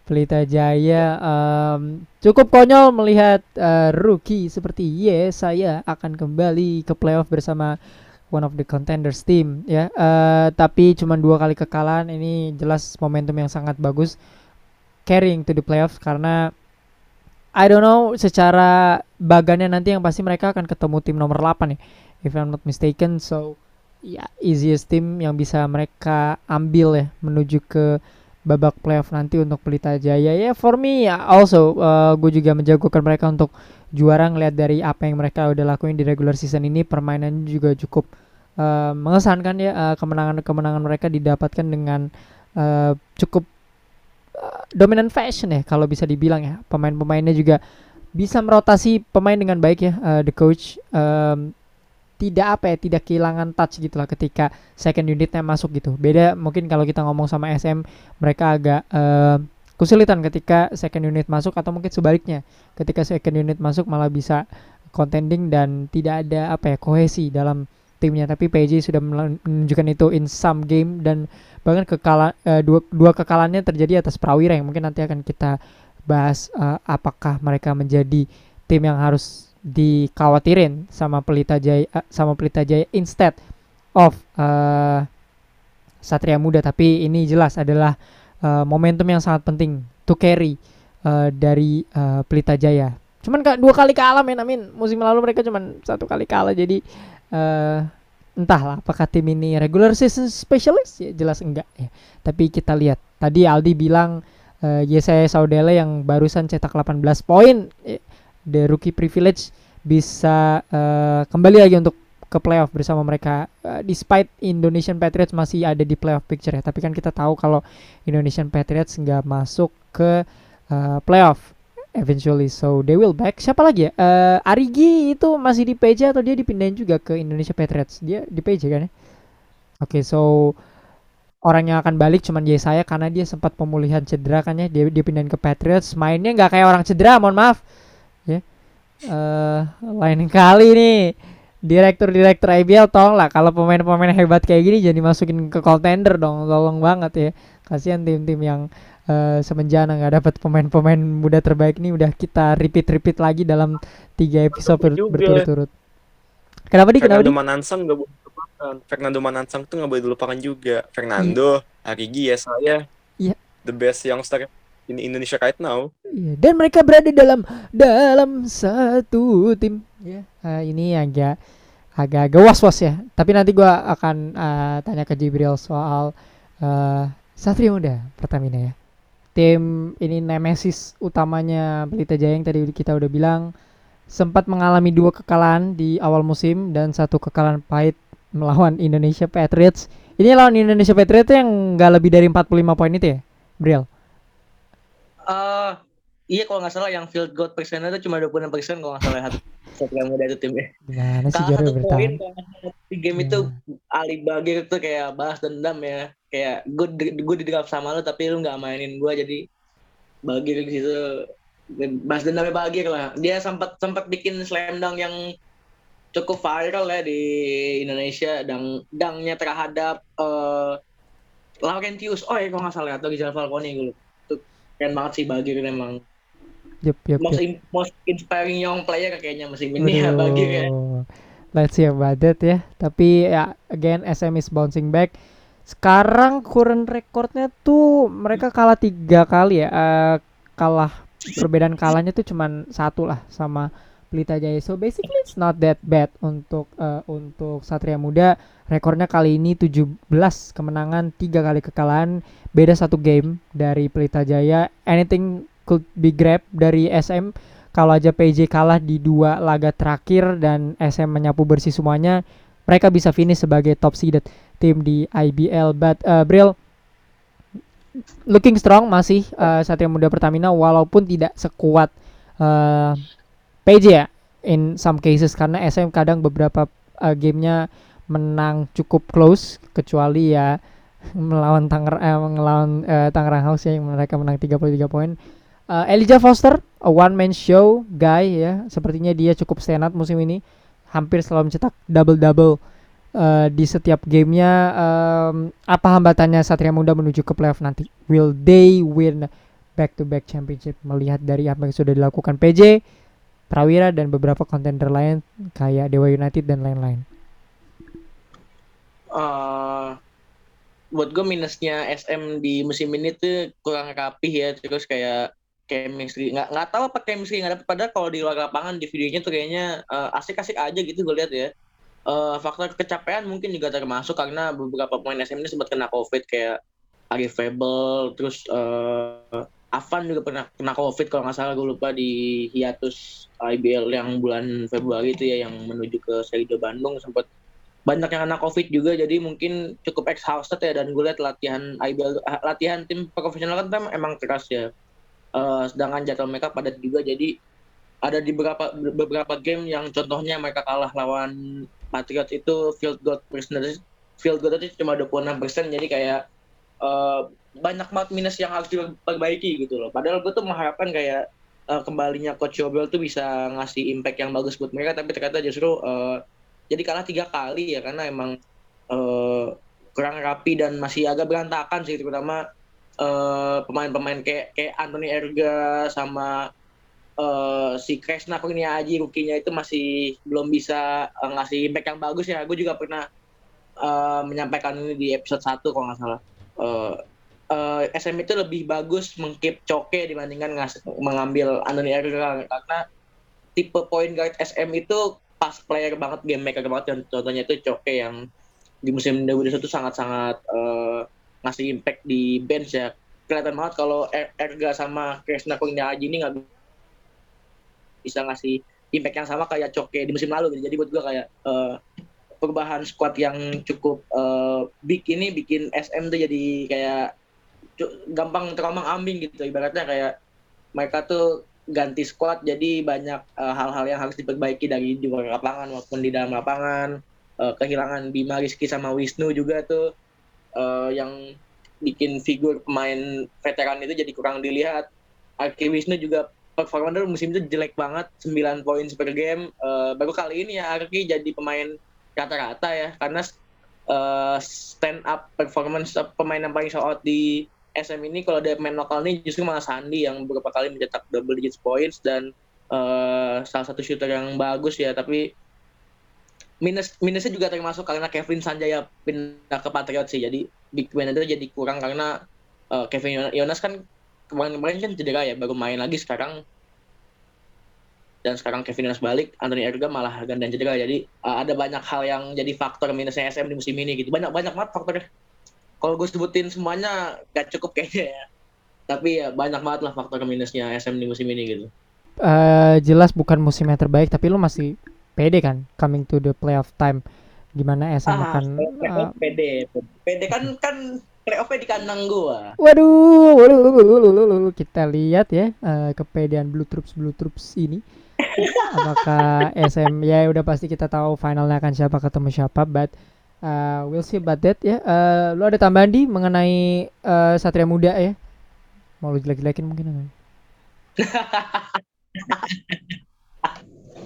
Pelita Jaya um, cukup konyol melihat uh, rookie seperti ye saya akan kembali ke playoff bersama one of the contenders team ya. Uh, tapi cuma dua kali kekalahan ini jelas momentum yang sangat bagus carrying to the playoffs karena I don't know secara bagannya nanti yang pasti mereka akan ketemu tim nomor 8 ya if I'm not mistaken. So ya easiest team yang bisa mereka ambil ya menuju ke babak playoff nanti untuk Pelita Jaya. Ya for me ya also uh, gue juga menjagokan mereka untuk juara ngelihat dari apa yang mereka udah lakuin di regular season ini. Permainan juga cukup uh, mengesankan ya uh, kemenangan-kemenangan mereka didapatkan dengan uh, cukup uh, dominant fashion ya kalau bisa dibilang ya. Pemain-pemainnya juga bisa merotasi pemain dengan baik ya uh, the coach um, tidak apa ya tidak kehilangan touch gitu lah ketika second unitnya masuk gitu. Beda mungkin kalau kita ngomong sama SM mereka agak uh, kesulitan ketika second unit masuk atau mungkin sebaliknya. Ketika second unit masuk malah bisa contending dan tidak ada apa ya kohesi dalam timnya. Tapi PJ sudah menunjukkan itu in some game dan bahkan kekala uh, dua dua kekalahannya terjadi atas Prawira yang mungkin nanti akan kita bahas uh, apakah mereka menjadi tim yang harus dikhawatirin sama Pelita Jaya uh, sama Pelita Jaya instead of uh, Satria Muda. Tapi ini jelas adalah uh, momentum yang sangat penting to carry uh, dari uh, Pelita Jaya. Cuman kak dua kali kalah men. Amin musim lalu mereka cuman satu kali kalah. Jadi uh, entahlah apakah tim ini regular season specialist? Ya jelas enggak ya. Tapi kita lihat. Tadi Aldi bilang uh, Yesaya Saudele yang barusan cetak 18 poin the rookie privilege bisa uh, kembali lagi untuk ke playoff bersama mereka. Uh, despite Indonesian Patriots masih ada di playoff picture ya, tapi kan kita tahu kalau Indonesian Patriots nggak masuk ke uh, playoff eventually. So they will back. Siapa lagi ya? Uh, Arigi itu masih di PJ atau dia dipindahin juga ke Indonesia Patriots? Dia di PJ kan ya? Oke, okay, so orang yang akan balik cuman Yesaya karena dia sempat pemulihan cedera kan ya dia dia pindahin ke Patriots mainnya nggak kayak orang cedera mohon maaf uh, lain kali nih. Direktur-direktur IBL tolong lah kalau pemain-pemain hebat kayak gini jadi masukin ke contender dong. Tolong banget ya. Kasihan tim-tim yang uh, semenjana nggak dapat pemain-pemain muda terbaik ini udah kita repeat-repeat lagi dalam tiga episode ber berturut-turut. Kenapa di? Kenapa di? Manansang gak Fernando Manansang tuh nggak boleh dilupakan juga. Fernando iya. Arigi ya saya. Iya. The best youngster in Indonesia right now iya dan mereka berada dalam dalam satu tim ya uh, ini agak agak-agak was-was ya tapi nanti gua akan uh, tanya ke Jibril soal uh, Satria Muda Pertamina ya tim ini nemesis utamanya Pelita Jaya yang tadi kita udah bilang sempat mengalami dua kekalahan di awal musim dan satu kekalahan pahit melawan Indonesia Patriots. Ini lawan Indonesia Patriots yang nggak lebih dari 45 poin itu ya, Briel? Uh, iya kalau nggak salah yang field goal persennya itu cuma 26 persen kalau nggak salah satu yang muda itu timnya. Gimana sih Jaro bertahan? Di game itu hmm. Ali Bagir itu kayak bahas dendam ya. Kayak gue gue di draft sama lo tapi lu nggak mainin gue jadi Bagir di situ bahas dendamnya Bagir lah. Dia sempat sempat bikin slam dunk yang cukup viral ya di Indonesia dang dangnya terhadap uh, Laurentius oh ya kalau nggak salah atau Giselle Falcone gue keren banget sih Bagir emang. Yep, yep, most, yep. most inspiring young player kayaknya musim ini ya Bagir ya let's see about that ya. Tapi ya again SM is bouncing back. Sekarang current recordnya tuh mereka kalah tiga kali ya. Uh, kalah perbedaan kalahnya tuh cuman satu lah sama Pelita Jaya. So basically it's not that bad untuk uh, untuk Satria Muda. Rekornya kali ini 17 kemenangan, tiga kali kekalahan, beda satu game dari Pelita Jaya. Anything could be grab dari SM. Kalau aja PJ kalah di dua laga terakhir dan SM menyapu bersih semuanya, mereka bisa finish sebagai top seeded tim di IBL. But uh, Bril looking strong masih uh, Satria Muda Pertamina walaupun tidak sekuat uh, PJ ya in some cases karena SM kadang beberapa uh, gamenya menang cukup close kecuali ya *laughs* melawan Tanger eh, melawan uh, Tangerang House ya yang mereka menang 33 poin. Uh, Elijah Foster, a one man show guy ya, sepertinya dia cukup stand musim ini, hampir selalu mencetak double double uh, di setiap gamenya. Um, apa hambatannya Satria Muda menuju ke playoff nanti? Will they win back to back championship? Melihat dari apa yang sudah dilakukan PJ, Prawira dan beberapa kontender lain kayak Dewa United dan lain-lain? Uh, buat gue minusnya SM di musim ini tuh kurang rapih ya terus kayak chemistry nggak nggak tahu apa chemistry nggak dapat padahal kalau di luar lapangan di videonya tuh kayaknya uh, asik-asik aja gitu gue lihat ya uh, faktor kecapean mungkin juga termasuk karena beberapa pemain SM ini sempat kena covid kayak Arif Fable terus uh, Avan juga pernah kena COVID kalau nggak salah gue lupa di hiatus IBL yang bulan Februari itu ya yang menuju ke Serido Bandung. Sempat banyak yang kena COVID juga jadi mungkin cukup exhausted ya. Dan gue lihat latihan IBL eh, latihan tim profesional kan emang keras ya. Uh, sedangkan jadwal mereka padat juga jadi ada di beberapa beberapa game yang contohnya mereka kalah lawan Patriots itu field goal percentage field goal itu cuma 26% jadi kayak uh, banyak banget minus yang harus diperbaiki gitu loh. Padahal gue tuh mengharapkan kayak uh, kembalinya Coach Yobel tuh bisa ngasih impact yang bagus buat mereka, tapi ternyata justru uh, jadi kalah tiga kali ya karena emang uh, kurang rapi dan masih agak berantakan sih terutama pemain pemain-pemain kayak kayak Anthony Erga sama uh, si Kresna Aji rukinya itu masih belum bisa uh, ngasih impact yang bagus ya. Gue juga pernah uh, menyampaikan ini di episode 1 kalau nggak salah. Uh, uh, eh, SM itu lebih bagus mengkeep Coke dibandingkan ngas mengambil Anthony Erga karena tipe point guard SM itu pas player banget game maker banget. Contohnya itu Coke yang di musim 2021 sangat-sangat uh, ngasih impact di bench ya. Kelihatan banget kalau er-, Erga sama Krisna Kurniaji ini nggak bisa ngasih impact yang sama kayak Coke di musim lalu gitu. jadi buat gue kayak uh, perubahan squad yang cukup uh, big ini bikin SM tuh jadi kayak gampang terombang ambing gitu. Ibaratnya kayak mereka tuh ganti squad jadi banyak uh, hal-hal uh, yang harus diperbaiki dari di luar lapangan maupun di dalam lapangan. Uh, kehilangan Bima Rizky sama Wisnu juga tuh uh, yang bikin figur pemain veteran itu jadi kurang dilihat. Aki Wisnu juga performa musim itu jelek banget 9 poin per game. Uh, baru kali ini ya Aki jadi pemain rata-rata ya karena uh, stand up performance pemain yang paling show out di SM ini kalau dia main lokal ini justru malah Sandi yang beberapa kali mencetak double digit points dan uh, salah satu shooter yang bagus ya tapi minus minusnya juga termasuk karena Kevin Sanjaya pindah ke Patriot sih jadi big man itu jadi kurang karena uh, Kevin Yonas kan kemarin-kemarin kan cedera ya baru main lagi sekarang dan sekarang Kevin Yunus balik, Anthony Erga malah ganda cedera. Jadi uh, ada banyak hal yang jadi faktor minusnya SM di musim ini gitu. Banyak banyak banget faktornya. Kalau gue sebutin semuanya gak cukup kayaknya ya. Tapi ya banyak banget lah faktor minusnya SM di musim ini gitu. Uh, jelas bukan musim yang terbaik, tapi lo masih pede kan coming to the playoff time. Gimana SM ah, akan uh, pede. Pede kan kan playoffnya di kandang gua. Waduh, waduh, waduh, waduh, waduh, kita lihat ya uh, kepedean Blue Troops Blue Troops ini apakah SM ya udah pasti kita tahu finalnya akan siapa ketemu siapa but uh, we'll see about that ya. Uh, lo ada tambahan di mengenai uh, Satria Muda ya? Mau lu jelek-jelekin mungkin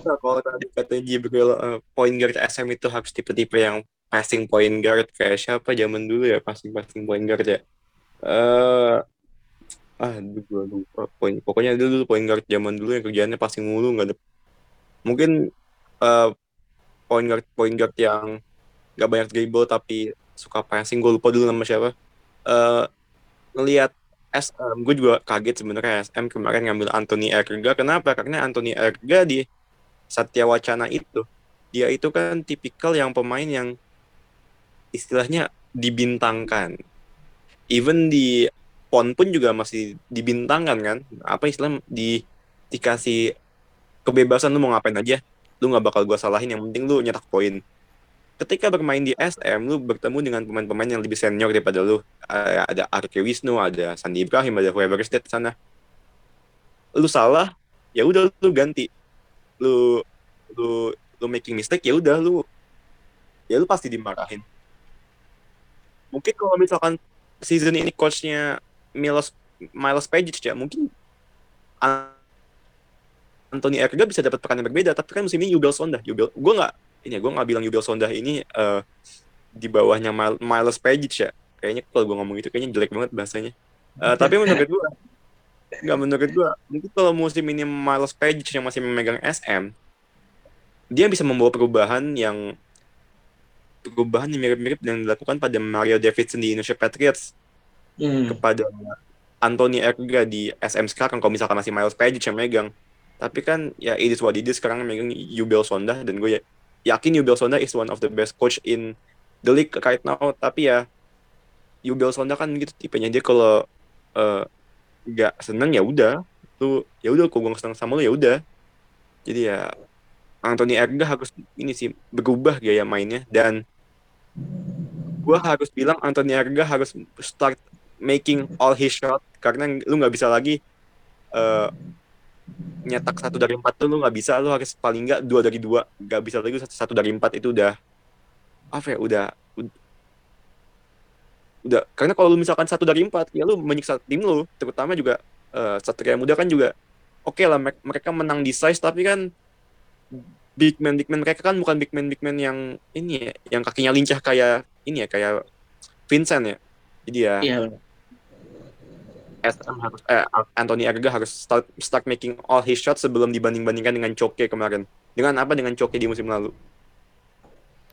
nah, kalau tadi katanya uh, point guard SM itu harus tipe-tipe yang passing point guard kayak siapa zaman dulu ya passing passing point guard ya. Uh, ah gue lupa poin. Pokoknya dulu point guard zaman dulu yang kerjaannya passing mulu nggak ada mungkin uh, point guard point guard yang nggak banyak dribble tapi suka passing gue lupa dulu nama siapa. Uh, ngelihat SM gue juga kaget sebenarnya SM kemarin ngambil Anthony Erga. Kenapa? Karena Anthony Erga di Satya Wacana itu dia itu kan tipikal yang pemain yang istilahnya dibintangkan. Even di pon pun juga masih dibintangkan kan? Apa istilah di dikasih kebebasan lu mau ngapain aja lu nggak bakal gua salahin yang penting lu nyetak poin. Ketika bermain di SM lu bertemu dengan pemain-pemain yang lebih senior daripada lu. Ada Arke Wisnu ada Sandi Ibrahim ada Weber State sana. Lu salah ya udah lu ganti. Lu lu lu making mistake ya udah lu ya lu pasti dimarahin. Mungkin kalau misalkan season ini coachnya Milos Miles Pagic ya mungkin Anthony Erga bisa dapat peran yang berbeda tapi kan musim ini Yubel Sonda Yubel gue nggak ini gue nggak bilang Yubel Sonda ini uh, di bawahnya Miles Pagic ya. Kayaknya kalau gue ngomong itu kayaknya jelek banget bahasanya. Uh, tapi menurut gue nggak menurut gue mungkin kalau musim ini Miles Pagic yang masih memegang SM dia bisa membawa perubahan yang perubahan yang mirip-mirip yang dilakukan pada Mario Davidson di Indonesia Patriots hmm. kepada Anthony Erga di SM sekarang kalau misalkan masih Miles Pagic yang megang. Tapi kan ya it is what it is sekarang megang Yubel Sonda dan gue ya, yakin Yubel Sonda is one of the best coach in the league right now. Tapi ya Yubel Sonda kan gitu tipenya. Dia kalau uh, nggak seneng ya udah. Lu ya udah kok gue seneng sama lu ya udah. Jadi ya Anthony Erga harus ini sih berubah gaya mainnya. Dan gue harus bilang Anthony Erga harus start making all his shot. Karena lu nggak bisa lagi uh, nyetak satu dari empat tuh lu nggak bisa. Lu harus paling nggak dua dari dua. Nggak bisa lagi satu, satu dari empat itu udah apa ya udah udah, karena kalau lu misalkan satu dari empat ya lu menyiksa tim lu. Terutama juga uh, Satria Muda kan juga oke okay lah mereka menang di size tapi kan big man big man mereka kan bukan big man big man yang ini ya yang kakinya lincah kayak ini ya kayak Vincent ya. Jadi ya iya, SM harus eh, Anthony Erga harus start start making all his shots sebelum dibanding-bandingkan dengan Choke kemarin. Dengan apa dengan Choke di musim lalu?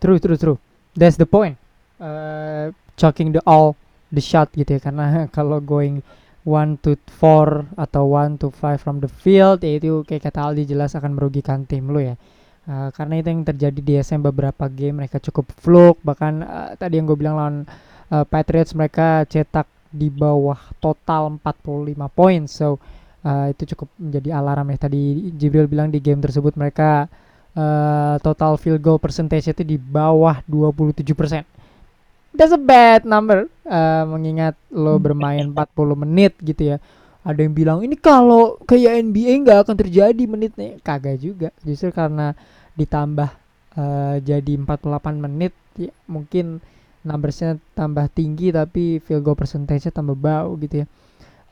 True, true, true. That's the point. Uh, choking the all the shot gitu ya karena *laughs* kalau going one to four atau one to five from the field ya itu kayak kata Aldi jelas akan merugikan tim lo ya. Uh, karena itu yang terjadi di SM beberapa game mereka cukup fluke bahkan uh, tadi yang gue bilang lawan uh, Patriots mereka cetak di bawah total 45 poin. So uh, itu cukup menjadi alarm ya. Tadi Jibril bilang di game tersebut mereka uh, total field goal percentage itu di bawah 27%. That's a bad number uh, mengingat lo bermain 40 menit gitu ya. Ada yang bilang ini kalau kayak NBA nggak akan terjadi menitnya. Kagak juga. Justru karena ditambah uh, jadi 48 menit ya mungkin numbersnya tambah tinggi tapi field goal percentage-nya tambah bau gitu ya.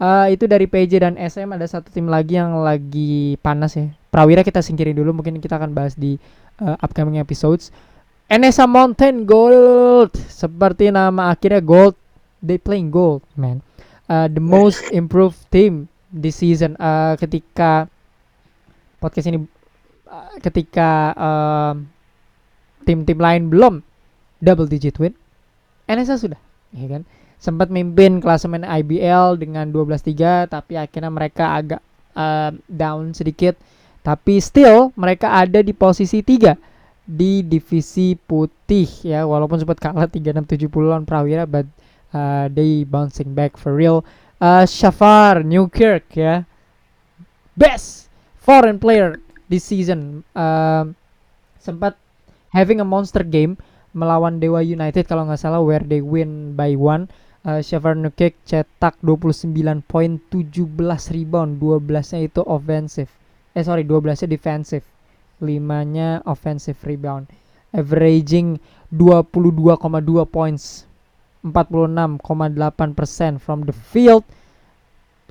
Uh, itu dari PJ dan SM ada satu tim lagi yang lagi panas ya. Prawira kita singkirin dulu mungkin kita akan bahas di uh, upcoming episodes. NSA Mountain Gold seperti nama akhirnya Gold they playing gold man uh, the most improved team this season uh, ketika podcast ini uh, ketika tim tim-tim lain belum double digit win NSA sudah ya kan? Sempat mimpin klasemen IBL dengan 12-3 tapi akhirnya mereka agak uh, down sedikit. Tapi still mereka ada di posisi 3 di divisi putih ya. Walaupun sempat kalah 3670 lawan Prawira but uh, they bouncing back for real. Uh, Shafar Newkirk ya. Best foreign player this season. Uh, sempat having a monster game melawan Dewa United kalau nggak salah where they win by one. Uh, Shafar Newkirk cetak 29 poin 17 rebound 12 nya itu offensive. Eh sorry 12 nya defensive. Limanya offensive rebound. Averaging 22,2 points 46,8% from the field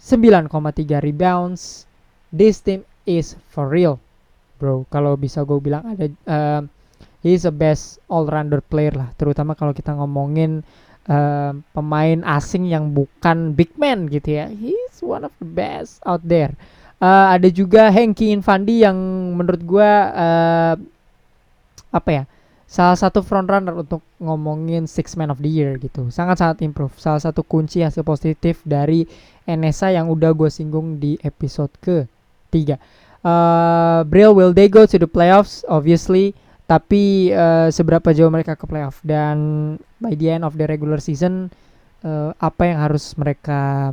9,3 rebounds. This team is for real. Bro kalau bisa gue bilang ada uh, he is a best all rounder player lah terutama kalau kita ngomongin uh, pemain asing yang bukan big man gitu ya. He's one of the best out there. Uh, ada juga Hengki Infandi yang menurut gue uh, apa ya salah satu frontrunner untuk ngomongin six man of the year gitu. Sangat sangat improve. Salah satu kunci hasil positif dari NSA yang udah gue singgung di episode ke tiga uh, Brill will they go to the playoffs? Obviously tapi uh, seberapa jauh mereka ke playoff dan by the end of the regular season uh, apa yang harus mereka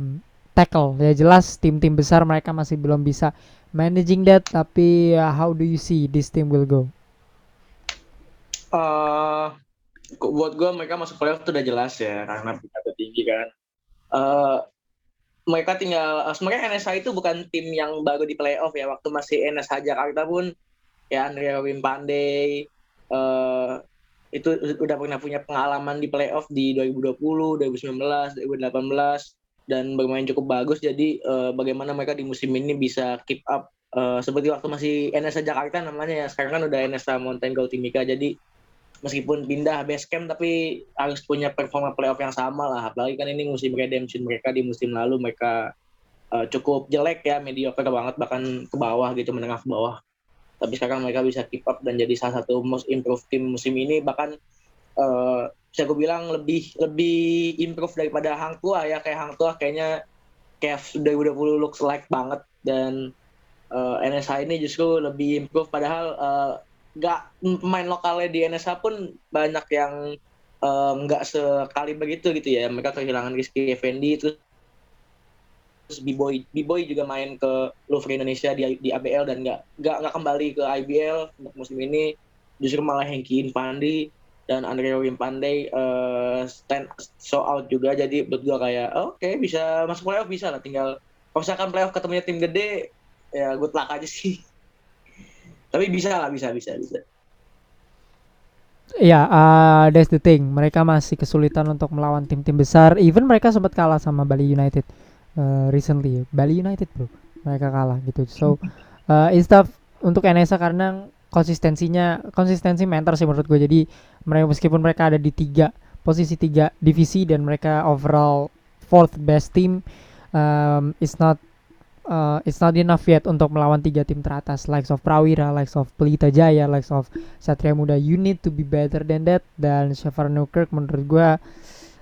tackle ya jelas tim-tim besar mereka masih belum bisa managing that tapi uh, how do you see this team will go? Uh, buat gue mereka masuk playoff itu udah jelas ya karena peringkat tinggi kan. Uh, mereka tinggal sebenarnya NSA itu bukan tim yang baru di playoff ya waktu masih NSA Jakarta pun ya Andrea Wimpande uh, itu udah pernah punya pengalaman di playoff di 2020, 2019, 2018 dan bermain cukup bagus. Jadi uh, bagaimana mereka di musim ini bisa keep up? Uh, seperti waktu masih NSA Jakarta namanya ya sekarang kan udah NSA Mountain Gold Timika jadi meskipun pindah base camp tapi harus punya performa playoff yang sama lah. Apalagi kan ini musim redemption mereka di musim lalu mereka uh, cukup jelek ya mediocre banget bahkan ke bawah gitu menengah ke bawah tapi sekarang mereka bisa keep up dan jadi salah satu most improved tim musim ini. Bahkan uh, bisa bilang lebih lebih improve daripada Hang Tua ya. Kayak Hang Tua kayaknya kayak 2020 looks like banget. Dan uh, eh, NSH ini justru lebih improve padahal uh, nggak main lokalnya di NSH pun banyak yang nggak uh, sekali begitu gitu ya. Mereka kehilangan Rizky Effendi terus B-boy B-boy juga main ke Louvre Indonesia di di ABL dan nggak nggak kembali ke IBL untuk musim ini. Justru malah Hengki Infandi dan Andrea Wimpande uh, stand show out juga. Jadi buat gue kayak oh, oke okay, bisa masuk playoff bisa lah. Tinggal kalau misalkan playoff ketemunya tim gede ya good luck aja sih. *laughs* Tapi bisa lah bisa bisa bisa. Ya, yeah, uh, that's the thing. Mereka masih kesulitan untuk melawan tim-tim besar. Even mereka sempat kalah sama Bali United uh, recently. Bali United, bro. Mereka kalah gitu. So, uh, it's tough untuk NSA karena konsistensinya konsistensi mentor sih menurut gue jadi mereka meskipun mereka ada di tiga posisi tiga divisi dan mereka overall fourth best team um, it's not uh, it's not enough yet untuk melawan tiga tim teratas likes of Prawira, likes of Pelita Jaya, likes of Satria Muda. You need to be better than that. Dan Shafar Newkirk menurut gue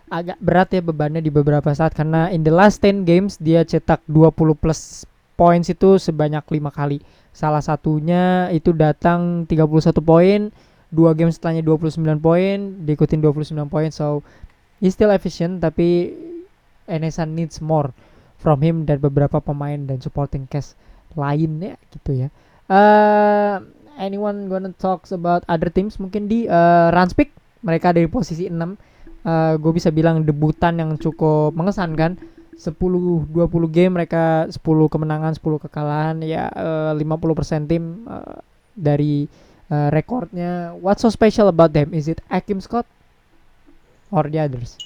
agak berat ya bebannya di beberapa saat karena in the last 10 games dia cetak 20 plus points itu sebanyak lima kali. Salah satunya itu datang 31 poin, dua game setelahnya 29 poin, diikutin 29 poin. So he's still efficient tapi NSA needs more from him dan beberapa pemain dan supporting cast lainnya gitu ya. Uh, anyone gonna talks about other teams mungkin di uh, Ranspik mereka dari posisi 6 uh, gue bisa bilang debutan yang cukup mengesankan 10 20 game mereka 10 kemenangan 10 kekalahan ya uh, 50% tim uh, dari uh, rekornya. What's so special about them? Is it Akim Scott or the others?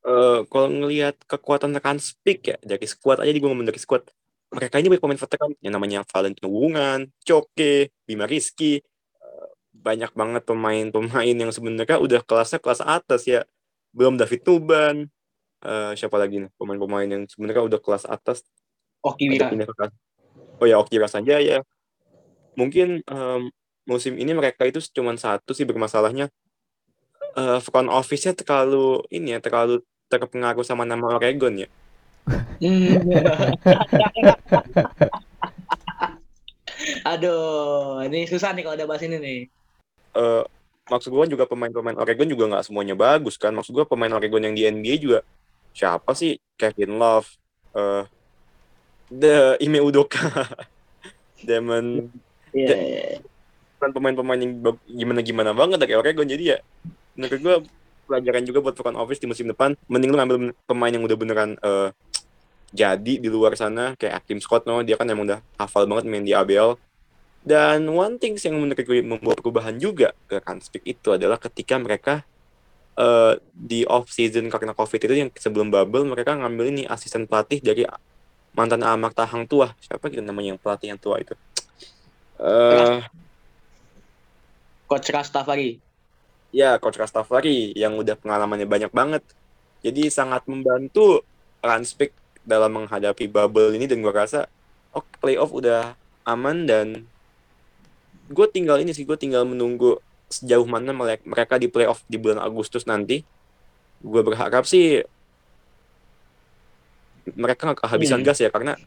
Uh, kalau ngelihat kekuatan rekan speak ya dari squad aja di gue ngomong dari squad. Mereka ini banyak pemain veteran yang namanya Valentino Wungan, Coke, Bima Rizky, eh, banyak banget pemain-pemain yang sebenarnya udah kelasnya kelas atas ya. Belum David Tuban, uh, siapa lagi nih pemain-pemain yang sebenarnya udah kelas atas. Oki Wira. Oh ya Oki ya. Mungkin um, musim ini mereka itu cuma satu sih bermasalahnya. Uh, front office-nya terlalu ini ya terlalu terpengaruh sama nama Oregon ya *laughs* Aduh, ini susah nih kalau udah bahas ini nih. Uh, maksud gue juga pemain-pemain Oregon juga nggak semuanya bagus kan. Maksud gue pemain Oregon yang di NBA juga siapa sih? Kevin Love, uh, the Ime Udoka, *laughs* Demon. Iya. Yeah. Kan pemain-pemain yang gimana-gimana banget dari Oregon jadi ya menurut gue pelajaran juga buat front office di musim depan mending lu ngambil pemain yang udah beneran uh, jadi di luar sana kayak Akim Scott no dia kan emang udah hafal banget main di ABL dan one thing yang menurut gue membuat perubahan juga ke Kanspik itu adalah ketika mereka uh, di off season karena covid itu yang sebelum bubble mereka ngambil ini asisten pelatih dari mantan amak tahang tua siapa gitu namanya yang pelatih yang tua itu? Uh, Coach Rastafari. Ya Coach Rastafari yang udah pengalamannya banyak banget. Jadi sangat membantu Ranspik dalam menghadapi bubble ini dan gue rasa oh playoff udah aman dan gue tinggal ini sih gue tinggal menunggu sejauh mana mereka di playoff di bulan Agustus nanti. Gue berharap sih mereka nggak kehabisan hmm. gas ya karena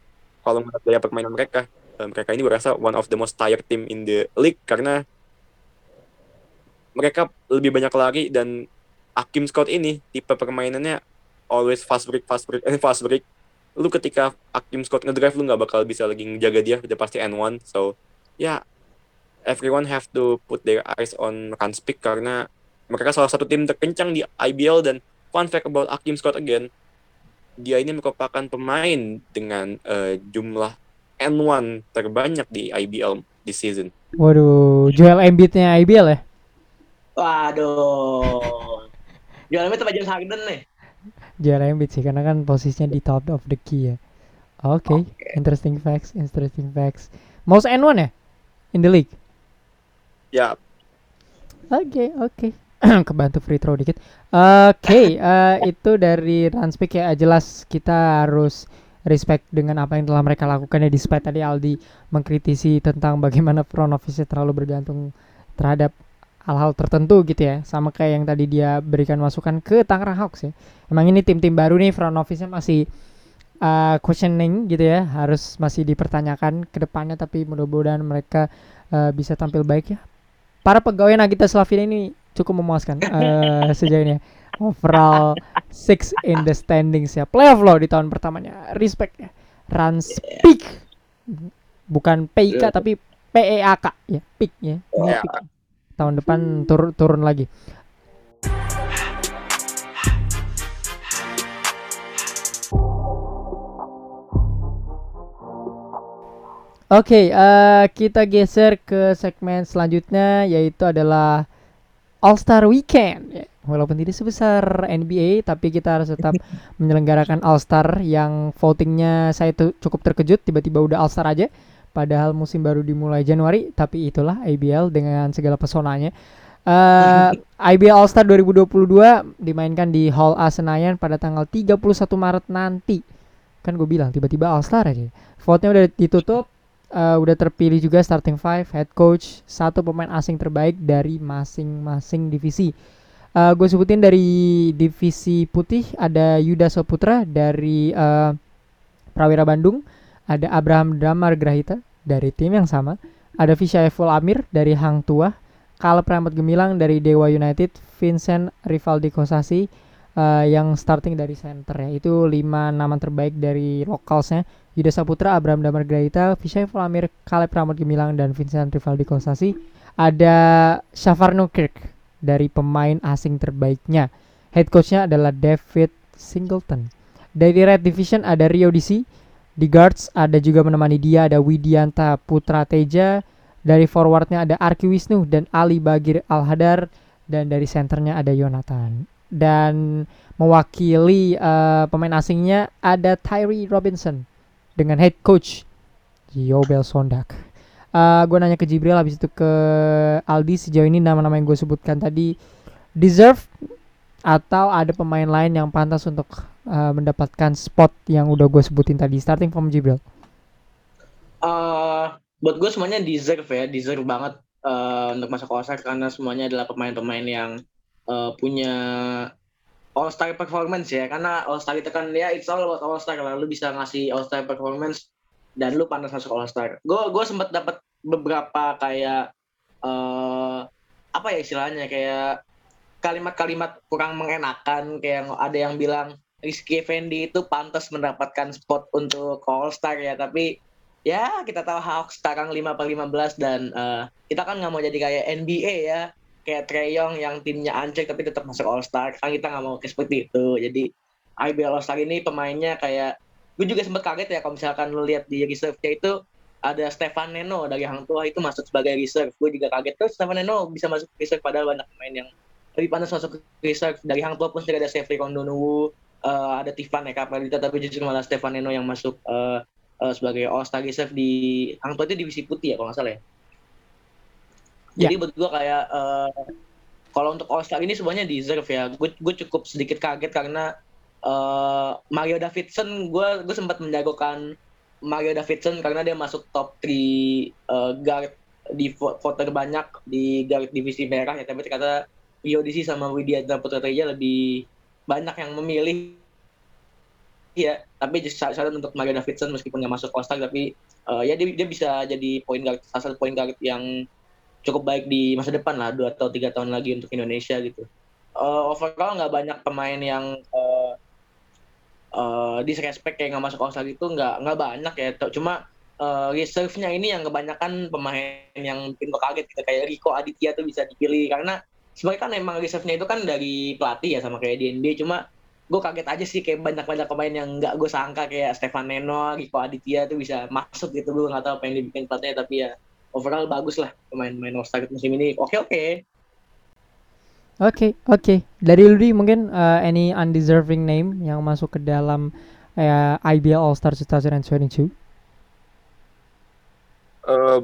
kalau melihat gaya permainan mereka eh, mereka ini berasa one of the most tired team in the league karena mereka lebih banyak lari dan Akim Scott ini tipe permainannya always fast break fast break eh, fast break. Lu ketika Akim Scott ngedrive lu nggak bakal bisa lagi ngejaga dia udah pasti N1 so ya yeah, everyone have to put their eyes on Ranspik karena mereka salah satu tim terkencang di IBL dan fun fact about Akim Scott again dia ini merupakan pemain dengan uh, jumlah N1 terbanyak di IBL di season. Waduh, Joel Embiid-nya IBL ya? Waduh. *laughs* Joel Embiid apa James Harden nih? Joel Embiid sih karena kan posisinya di top of the key ya. Oke, okay. okay. interesting facts, interesting facts. Most N1 ya in the league? Ya. Oke, okay, oke. Okay. *clears throat* Kebantu free throw dikit. Oke, okay, *laughs* uh, eh, itu dari Ranspik ya jelas kita harus respect dengan apa yang telah mereka lakukan ya despite tadi Aldi mengkritisi tentang bagaimana front office terlalu bergantung terhadap hal-hal tertentu gitu ya sama kayak yang tadi dia berikan masukan ke Tangerang Hawks ya emang ini tim-tim baru nih front office-nya masih uh, questioning gitu ya harus masih dipertanyakan ke depannya tapi mudah-mudahan mereka uh, bisa tampil baik ya para pegawai Nagita Slavina ini cukup memuaskan uh, *laughs* sejauh ini. Overall six in the standings ya. Playoff loh di tahun pertamanya. Respect ya. Run speak bukan PIK tapi PEAK ya. Pick ya, ya tahun depan tur turun lagi. Oke, okay, uh, eh, kita geser ke segmen selanjutnya yaitu adalah All Star Weekend. Ya, walaupun tidak sebesar NBA, tapi kita harus tetap *laughs* menyelenggarakan All Star yang votingnya saya tuh cukup terkejut tiba-tiba udah All Star aja. Padahal musim baru dimulai Januari, tapi itulah IBL dengan segala pesonanya. Uh, IBL All Star 2022 dimainkan di Hall A Senayan pada tanggal 31 Maret nanti. Kan gue bilang tiba-tiba All Star aja. Vote-nya udah ditutup, uh, udah terpilih juga starting five, head coach, satu pemain asing terbaik dari masing-masing divisi. Uh, gue sebutin dari divisi putih ada Yuda Soputra dari uh, Prawira Bandung ada Abraham Damar Grahita dari tim yang sama, ada Vishaiful Amir dari Hang Tua, Kaleb Rahmat Gemilang dari Dewa United, Vincent Rivaldi Kosasi uh, yang starting dari center ya. Itu lima nama terbaik dari lokalsnya. Yuda Saputra, Abraham Damar Graita, Vishay Flamir, Caleb Ramad Gemilang, dan Vincent Rivaldi Kosasi. Ada Shafar Nukirk dari pemain asing terbaiknya. Head coachnya adalah David Singleton. Dari Red Division ada Rio DC. Di guards ada juga menemani dia ada Widianta Putra Teja. Dari forwardnya ada Arki Wisnu dan Ali Bagir Al-Hadar. Dan dari centernya ada Yonatan. Dan mewakili uh, pemain asingnya ada Tyree Robinson dengan head coach Yobel Sondak. Uh, gue nanya ke Jibril habis itu ke Aldi sejauh ini nama-nama yang gue sebutkan tadi deserve atau ada pemain lain yang pantas untuk uh, mendapatkan spot yang udah gue sebutin tadi starting from Jibril. Uh, buat gue semuanya deserve ya, deserve banget uh, untuk masuk All karena semuanya adalah pemain-pemain yang uh, punya All Star performance ya karena All Star itu kan ya it's all about All Star lalu bisa ngasih All Star performance dan lu pantas masuk All Star. Gue gue sempat dapat beberapa kayak uh, apa ya istilahnya kayak kalimat-kalimat kurang mengenakan kayak ada yang bilang Rizky Fendi itu pantas mendapatkan spot untuk All Star ya. Tapi ya kita tahu Hawks sekarang 5 per 15 dan uh, kita kan nggak mau jadi kayak NBA ya kayak Treyong yang timnya ancek tapi tetap masuk All Star kan kita nggak mau kayak seperti itu. Jadi IBL All Star ini pemainnya kayak gue juga sempat kaget ya kalau misalkan lu lihat di reserve-nya itu ada Stefan Neno dari Hang Tua itu masuk sebagai reserve. Gue juga kaget. Terus Stefan Neno bisa masuk reserve padahal banyak pemain yang lebih panas masuk reserve. Dari Hang Tua pun sudah ada Sefri Kondonuwu uh, ada Tifan Eka Pradita tapi justru malah Stefan Neno yang masuk uh, uh, sebagai All Star reserve di Hang Tua itu divisi putih ya kalau nggak salah ya Ya. Jadi buat gue kayak uh, kalau untuk All Star ini semuanya deserve ya. Gue cukup sedikit kaget karena uh, Mario Davidson gue gue sempat menjagokan Mario Davidson karena dia masuk top 3 uh, eh, guard di voter banyak di guard divisi merah ya tapi ternyata Rio DC sama Widya Putra Teja lebih banyak yang memilih ya tapi saat untuk Mario Davidson meskipun nggak masuk All Star tapi uh, ya dia, dia bisa jadi point guard salah satu point guard yang cukup baik di masa depan lah dua atau tiga tahun lagi untuk Indonesia gitu. Uh, overall nggak banyak pemain yang uh, uh, disrespect kayak nggak masuk All itu nggak nggak banyak ya. Cuma uh, reserve-nya ini yang kebanyakan pemain yang bikin kaget gitu kayak Rico Aditya tuh bisa dipilih karena sebenarnya kan emang reserve-nya itu kan dari pelatih ya sama kayak di NBA cuma gue kaget aja sih kayak banyak-banyak pemain yang nggak gue sangka kayak Stefan Neno, Rico Aditya tuh bisa masuk gitu gue nggak tahu apa yang dibikin pelatihnya tapi ya overall bagus lah pemain-pemain All Star musim ini. Oke oke. Oke oke. Dari Ludi mungkin uh, any undeserving name yang masuk ke dalam uh, IBL All Star 2022? Uh,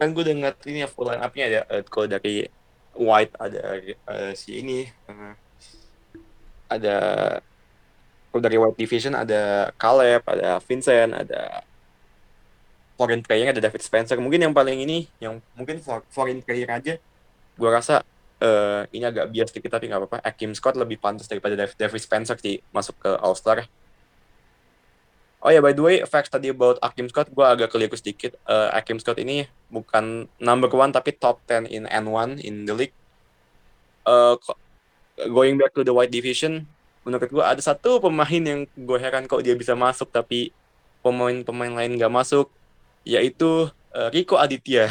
kan gue dengar ini ya full line up-nya ada uh, kalau dari White ada uh, si ini uh, ada kalau dari White Division ada Caleb, ada Vincent, ada foreign player ada David Spencer mungkin yang paling ini yang mungkin foreign player aja gue rasa uh, ini agak bias sedikit tapi nggak apa-apa Akim Scott lebih pantas daripada David, Spencer sih masuk ke All Star Oh ya, by the way, facts tadi about Akim Scott, gue agak keliru sedikit. Uh, Akim Scott ini bukan number one, tapi top 10 in N1 in the league. Uh, going back to the white division, menurut gue ada satu pemain yang gue heran kok dia bisa masuk, tapi pemain-pemain lain gak masuk yaitu uh, Riko Aditya.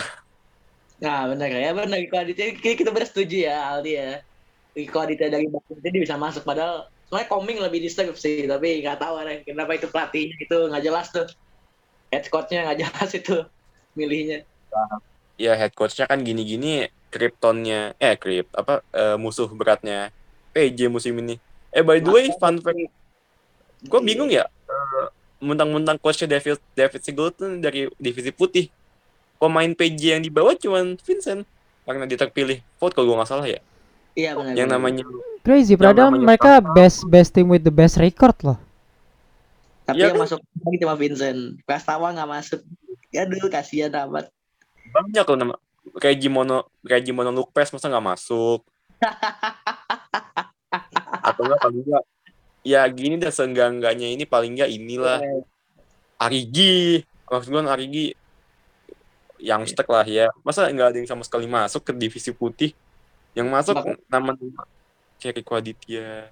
Nah benar ya benar Riko Aditya kita benar setuju ya Aldi ya. Riko Aditya dari Bakti dia bisa masuk padahal sebenarnya Koming lebih diserve sih tapi nggak tahu ada kenapa itu pelatihnya itu nggak jelas tuh head coachnya nggak jelas itu milihnya. Ya head coachnya kan gini-gini Kryptonnya eh Krypt apa uh, musuh beratnya PJ musim ini. Eh by the way fun fact gue bingung ya mentang-mentang coachnya David David Singleton dari divisi putih. Pemain PJ yang dibawa cuman Vincent. Karena dia terpilih. Vote kalau gue nggak salah ya. Iya benar. Yang namanya crazy padahal mereka best best team with the best record loh. Tapi ya, yang kan? masuk lagi cuma Vincent. Prastawa nggak masuk. Ya dulu kasihan amat. Banyak loh nama kayak Jimono kayak Jimono Lupes masa nggak masuk? *laughs* Atau enggak paling enggak ya gini dah seenggak-enggaknya ini paling enggak inilah. Arigi maksud gue Arigi yang stuck lah ya. Masa nggak ada yang sama sekali masuk ke divisi putih? Yang masuk Bak nama kayak Aditya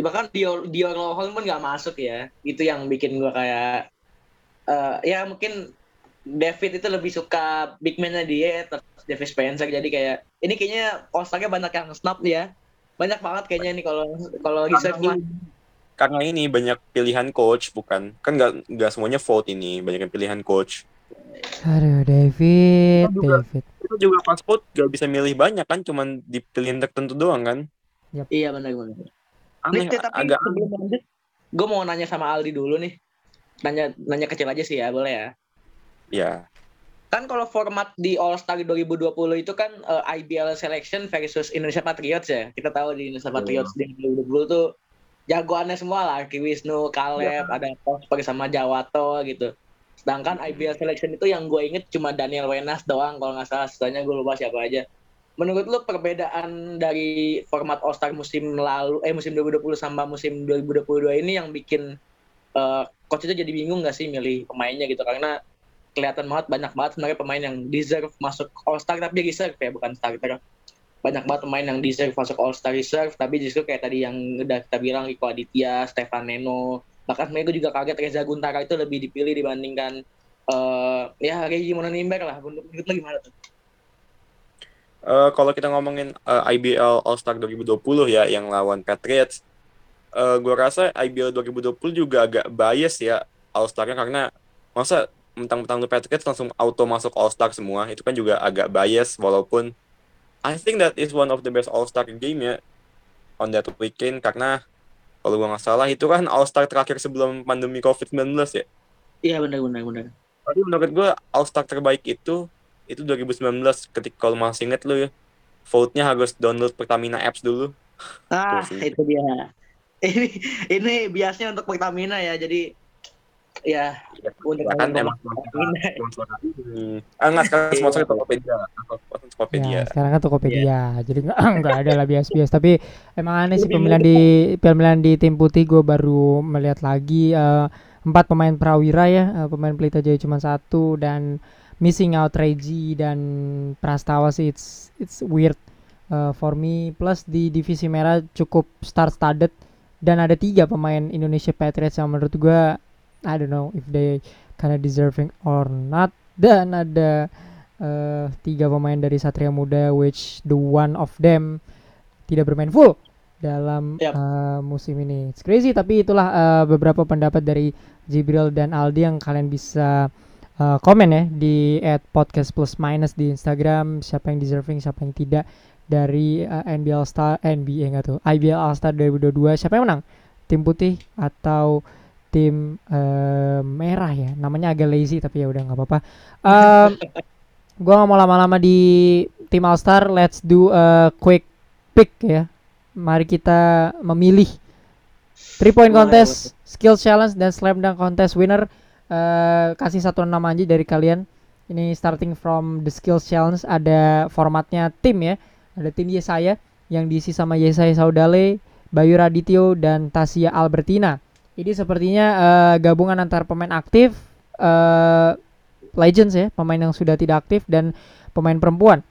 bahkan Dior Dior Lohol pun nggak masuk ya. Itu yang bikin gue kayak eh, ya mungkin David itu lebih suka big man-nya dia terus David Spencer. Jadi kayak ini kayaknya all banyak yang snap ya banyak banget kayaknya nih kalau kalau reserve mah karena ini banyak pilihan coach bukan? Kan nggak nggak semuanya vote ini banyak yang pilihan coach. Aduh, David, juga- David. itu juga pas vote gak bisa milih banyak kan cuman di pilihan tertentu doang kan? Iya benar benar. Aneh Nih, tapi agak sebelum lanjut, gue mau nanya sama Aldi dulu nih. Nanya nanya kecil aja sih ya, boleh ya. ya Kan kalau format di All Star 2020 itu kan eh, IBL Selection versus Indonesia Patriots ya. Kita tahu di Indonesia Patriots di 2020 tuh jagoannya semua lah, Ki Wisnu, Caleb, ada Prosper sama Jawato gitu. Sedangkan IBL Selection itu yang gue inget cuma Daniel Wenas doang kalau nggak salah. Sisanya gue lupa siapa aja. Menurut lu perbedaan dari format All Star musim lalu, eh musim 2020 sama musim 2022 ini yang bikin eh, coach itu jadi bingung nggak sih milih pemainnya gitu karena kelihatan banget banyak banget sebenarnya pemain yang deserve masuk All Star tapi reserve ya bukan starter banyak banget pemain yang deserve masuk All Star reserve tapi justru kayak tadi yang udah kita bilang Iko Aditya, Stefan Neno bahkan gue juga kaget Reza Guntara itu lebih dipilih dibandingkan eh ya Reggie Mononimber lah menurut lu gimana tuh? Eh, kalau kita ngomongin eh, IBL All Star 2020 ya yang lawan Patriots, eh gue rasa IBL 2020 juga agak bias ya All Star-nya karena masa mentang-mentang lu Patriots langsung auto masuk All Star semua itu kan juga agak bias walaupun I think that is one of the best All Star game ya on that weekend karena kalau gue nggak salah itu kan All Star terakhir sebelum pandemi COVID-19 ya. Iya benar benar benar. Tapi menurut gue All Star terbaik itu itu 2019 ketika kalau masih inget lu ya vote-nya harus download Pertamina apps dulu. Ah Tuh itu dia. *laughs* Ini ini biasnya untuk Pertamina ya jadi ya untuk Ya kan emang ini. Ah enggak sekarang sponsor Tokopedia. Sponsor Tokopedia. Ya, sekarang kan Tokopedia. Jadi nggak nggak ada lah bias-bias. Tapi emang aneh sih pemilihan di pemilihan di tim putih gue baru melihat lagi eh, empat pemain prawira ya, eh, pemain Pelita Jaya cuma satu dan missing out Reggie dan Prastawa sih it's it's weird eh, for me. Plus di divisi merah cukup star studded dan ada tiga pemain Indonesia Patriots yang menurut gue I don't know if they kinda deserving or not. Dan ada eh, tiga pemain dari Satria Muda which the one of them tidak bermain full dalam Yap. eh, musim ini. It's crazy tapi itulah eh, beberapa pendapat dari Jibril dan Aldi yang kalian bisa eh, komen ya di at podcast plus minus di Instagram siapa yang deserving siapa yang tidak dari eh, NBL Star NBA enggak tuh IBL All Star 2022 siapa yang menang tim putih atau tim eh, merah ya. Namanya agak lazy tapi ya udah nggak apa-apa. Em, *laughs* gua nggak mau lama-lama di tim All Star let's do a quick pick ya. Mari kita memilih three point contest skill challenge dan slam dunk contest winner. Eh, kasih satu nama aja dari kalian. Ini starting from the skills challenge. Ada formatnya tim ya. Ada tim Yesaya yang diisi sama Yesaya Saudale Bayu Radityo dan Tasia Albertina ini sepertinya eh, gabungan antara pemain aktif eh legends ya pemain yang sudah tidak aktif dan pemain perempuan.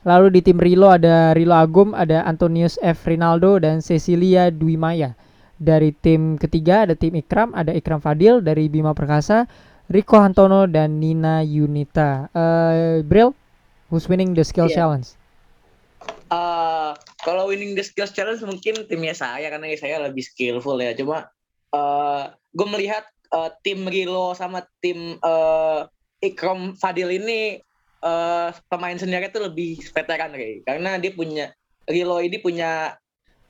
Lalu di tim Rilo ada Rilo Agum ada Antonius F. Rinaldo dan Cecilia Dwi Maya dari tim ketiga ada tim Ikram ada Ikram Fadil dari Bima Perkasa Riko Hantono dan Nina Yunita. Eh Bril who's winning the skill Iya. challenge? Eh, kalau winning the skills challenge mungkin timnya saya karena saya lebih skillful ya. Cuma eh gue melihat eh, tim Rilo sama tim eh Ikram Fadil ini eh pemain seniornya itu lebih veteran Rey. karena dia punya Rilo ini punya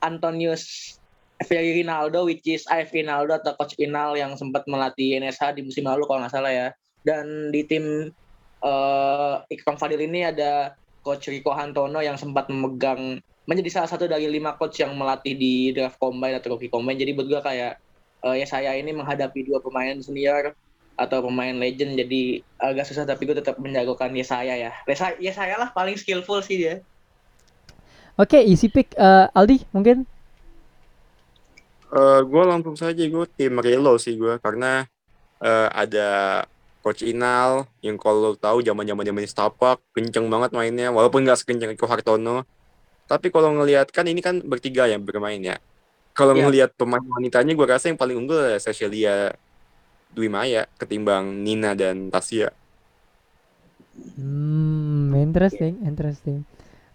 Antonius Ferry Rinaldo which is AF Rinaldo atau coach Inal yang sempat melatih NSH di musim lalu kalau nggak salah ya. Dan di tim eh Ikram Fadil ini ada coach Rico Hantono yang sempat memegang menjadi salah satu dari lima coach yang melatih di draft combine atau rookie combine. Jadi buat gue kayak eh, ya saya ini menghadapi dua pemain senior atau pemain legend jadi agak susah tapi gue tetap menjagokan ya saya ya. Ya saya, ya saya lah paling skillful sih dia. oke easy pick Eh, Aldi mungkin Eh gue langsung saja gue tim Relo sih gue karena eh, ada Coach Inal yang kalau tahu zaman zaman zaman Stapak kenceng banget mainnya walaupun nggak sekenceng Iko Hartono tapi kalau ngelihat kan ini kan bertiga yang bermain ya Kalau Iya. ngelihat pemain wanitanya gue rasa yang paling unggul adalah Cecilia Dwi Maya ketimbang Nina dan Tasya. Hmm, interesting, interesting.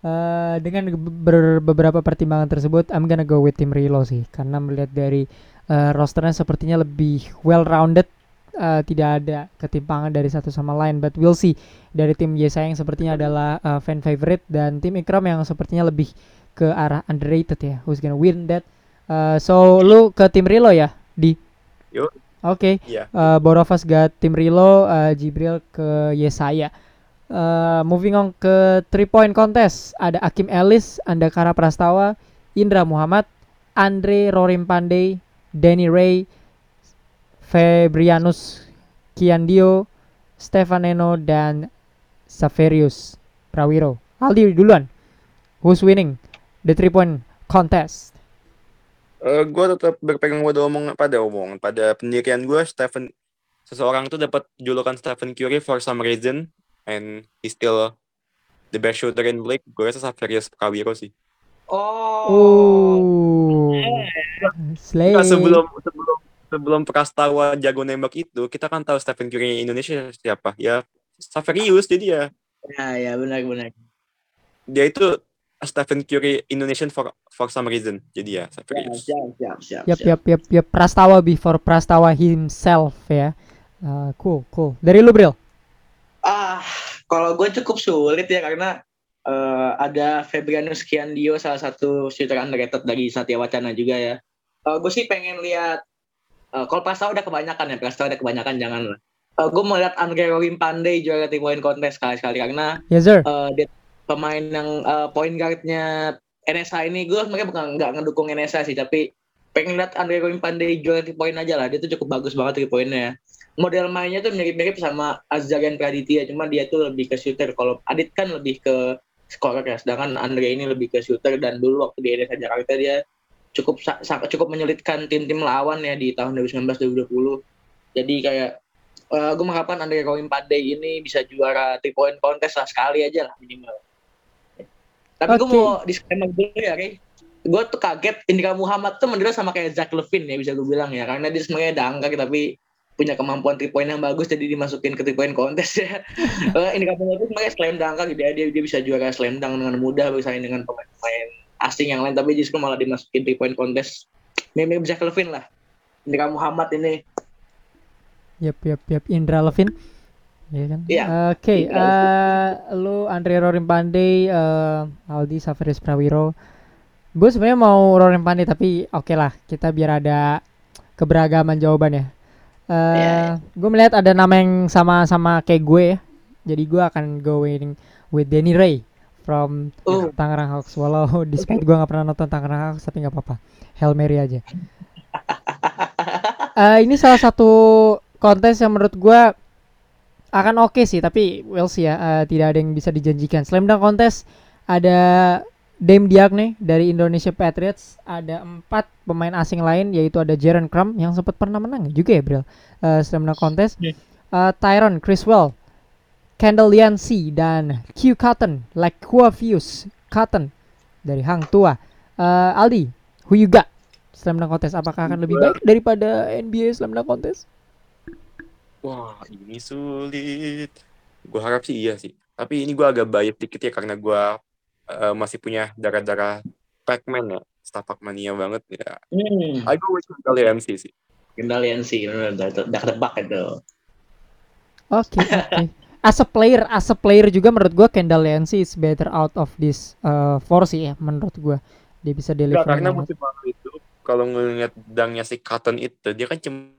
Eh, dengan ber- beberapa pertimbangan tersebut, I'm gonna go with tim Rilo sih, karena melihat dari eh, rosternya sepertinya lebih well rounded, eh, tidak ada ketimpangan dari satu sama lain. But we'll see dari tim Yesa yang sepertinya adalah eh, fan favorite dan tim Ikram yang sepertinya lebih ke arah underrated ya. Who's gonna win that? Eh, so lu ke tim Rilo ya, di? Yuk. Oke. Iya. Uh, both of us got tim Rilo, uh, Jibril ke Yesaya. Uh, moving on ke three point contest ada Akim Ellis, Andakara Prastawa, Indra Muhammad, Andre Rorim Pandey, Danny Ray, Febrianus Kiandio, Stefaneno dan Saverius Prawiro. Aldi duluan. Who's winning the three point contest? Gue tetap berpegang pada omongan pada omongan pada pendirian gue Stephen seseorang tuh dapat julukan Stephen Curry for some reason and he's still the best shooter in the league gue rasa Saverius Prawiro sih Oh. Oh. Slay. Nggak, sebelum sebelum sebelum Prastawa jago nembak itu kita kan tahu Stephen Curry Indonesia siapa ya Saverius jadi ya Ya, ya benar benar. dia itu Stephen Curry Indonesian for for some reason jadi ya Siap, Saverius siap, siap, siap. Yap, siap. yap, yap, yap. Prastawa before Prastawa himself ya. Uh, cool, cool. Dari lu, Bril? Ah, kalau gue cukup sulit ya karena eh, ada Febrianus Kiandio salah satu shooter underrated dari Satya Wacana juga ya. gue sih pengen lihat eh, kalau Prastawa udah kebanyakan ya, Prastawa udah kebanyakan jangan lah. gue mau lihat Andre Rorim Pandey juara three point contest sekali-sekali karena Yes, sir. eh, dia pemain yang eh, point guardnya NSA ini gue sebenarnya bukan nggak ngedukung NSA sih tapi pengen lihat Andre Rorim Pandey juara three point aja lah. Dia tuh cukup bagus banget three pointnya model mainnya tuh mirip-mirip sama Azarian Praditya cuma dia tuh lebih ke shooter. Kalau Adit kan lebih ke scorer ya sedangkan Andre ini lebih ke shooter. Dan dulu waktu di NSA Jakarta dia cukup cukup menyulitkan tim-tim lawan ya di tahun 2019 2020 jadi kayak gue mengharapkan Andre Rorim Pandey ini bisa juara three point contest lah sekali aja lah minimal tapi gue Oke. mau disclaimer dulu ya Rey. Gue tuh kaget Indra Muhammad tuh menurut sama kayak Zach Levine ya bisa gue bilang ya. Karena dia sebenarnya dangkal tapi punya kemampuan three point yang bagus jadi dimasukin ke three point contest ya. *laughs* Eh, Indra Muhammad itu sebenarnya slam dunk kan dia, dia dia bisa juara slam dunk dengan mudah bersaing dengan pemain-pemain asing yang lain tapi justru malah dimasukin three point contest mirip Zach Levine lah. Indra Muhammad ini. Yap, yap, yap. Indra Levin. Iya kan? Iya. Oke, Indra eh, lu Andre Rorim Pandey, eh, Aldi Safaris Prawiro. Gue sebenarnya mau Rorim Pandey tapi oke lah, kita biar ada keberagaman jawabannya. Eh, Iya, gue melihat ada nama yang sama-sama kayak gue ya. Jadi gue akan going with Danny Ray from Oh. Tangerang Hawks. Walau *laughs* despite gue nggak pernah nonton Tangerang Hawks tapi nggak apa-apa. Hail Mary aja. *laughs* Eh, ini salah satu kontes yang menurut gua akan oke sih tapi we'll see ya. Eh, tidak ada yang bisa dijanjikan. Slam dunk kontes ada Dame Diagne dari Indonesia Patriots. Ada empat pemain asing lain yaitu ada Jaren Crum yang sempat pernah menang juga ya Bril? Eh, slam dunk kontes Hmm. Eh, Tyron Criswell Kendall Yancey dan Q Cotton Laquavius Cotton dari Hang Tua Eh, Aldi who you got? Slam dunk kontes apakah akan lebih baik daripada NBA slam dunk kontes Wah, ini sulit. Gue harap sih iya sih. Tapi ini gue agak bias dikit ya karena gue eh, masih punya darah-darah Pac-Man ya. Stapak mania banget ya. hmm. I go with kali MC sih. Sih bener, udah, ketebak itu Oke, oke. As a player, as a player juga menurut gua Kendall Yancey is better out of this uh, four sih ya menurut gua. Dia bisa deliver. Nggak, karena banget. musim lalu itu kalau ngeliat dangnya si Cotton itu dia kan cuma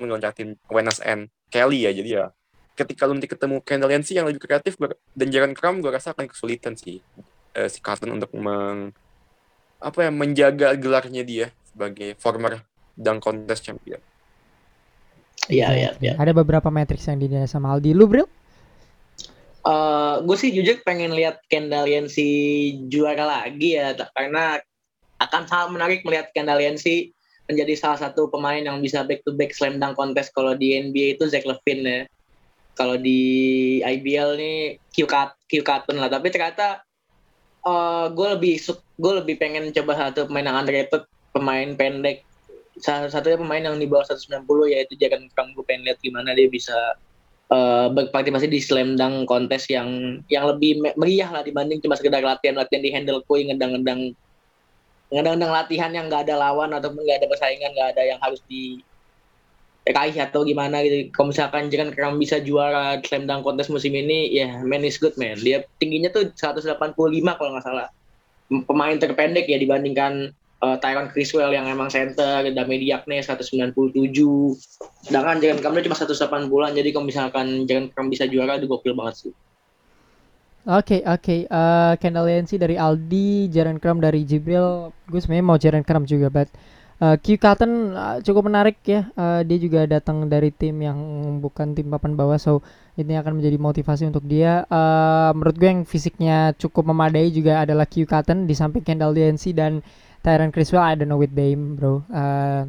meloncatin Wenas and Kelly ya jadi ya ketika lu nanti ketemu Kendall Yancey yang lebih kreatif gua- dan Jaren Kram gue rasa akan kesulitan sih eh, si Cotton untuk meng apa ya menjaga gelarnya dia sebagai former dunk contest champion. iya iya iya Ada beberapa matrix yang dinilai sama Aldi. Lu, Bril? gue sih jujur pengen lihat Kendall Yancey juara lagi ya karena akan sangat menarik melihat Kendall Yancey menjadi salah satu pemain yang bisa back to back slam dunk contest kalau di NBA itu Zach Levine ya. Kalau di IBL nih Q Q lah. Tapi ternyata uh, gue lebih gue lebih pengen coba satu pemain yang underrated pemain pendek. Salah satunya pemain yang di bawah 190 yaitu jangan Kram gue pengen lihat gimana dia bisa uh, berpartisipasi di slam dunk kontes yang yang lebih meriah lah dibanding cuma sekedar latihan latihan di handle. Koi ngedang-ngedang ngedang-ngedang latihan yang nggak ada lawan ataupun nggak ada persaingan nggak ada yang harus di raih atau gimana gitu. Kalau misalkan jangan Kram bisa juara slam dunk kontes musim ini, ya yeah, man is good man. Dia tingginya tuh 185 kalau nggak salah. Pemain terpendek ya dibandingkan uh, Tyron Criswell yang emang center, Dame Diakne 197. Sedangkan jangan Kram cuma 180 jadi kalau misalkan jangan Kram bisa juara, itu gokil banget sih. Oke oke, okay. uh, Kendall Yancy dari Aldi, Jaren Kram dari Jibril. Gue sebenarnya mau Jaren Kram juga, but Uh, Q Cotton uh, cukup menarik ya. Uh, dia juga datang dari tim yang bukan tim papan bawah, so ini akan menjadi motivasi untuk dia. Uh, menurut gue yang fisiknya cukup memadai juga adalah Q Cotton di samping Kendall DNC dan Tyron Criswell. I don't know with Dame, bro. Uh,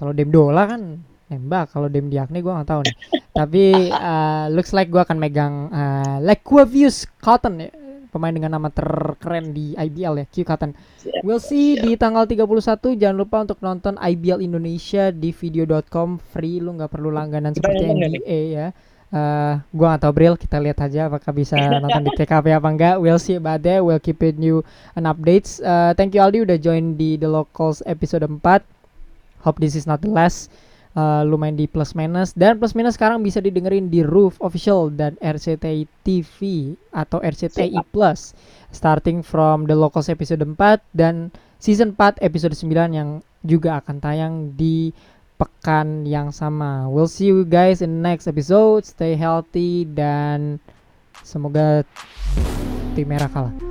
kalau Dame Dola kan nembak, kalau Dame Diakne gue gak tahu nih. Tapi uh, looks like gue akan megang uh, Laquavius Cotton ya pemain dengan nama terkeren di IBL ya, Q Cotton. We'll see di tanggal 31 jangan lupa untuk nonton IBL Indonesia di video.com free lu nggak perlu langganan seperti NBA ya. Uh, gua gak tau Bril, kita lihat aja apakah bisa *laughs* nonton di TKP apa enggak. We'll see about that. We'll keep it new an updates. Uh, thank you Aldi udah join di The Locals episode 4. Hope this is not the last uh, lu main di plus minus dan plus minus sekarang bisa didengerin di Roof Official dan RCTI TV atau RCTI Plus starting from the locals episode 4 dan season 4 episode 9 yang juga akan tayang di pekan yang sama. We'll see you guys in the next episode. Stay healthy dan semoga tim merah kalah.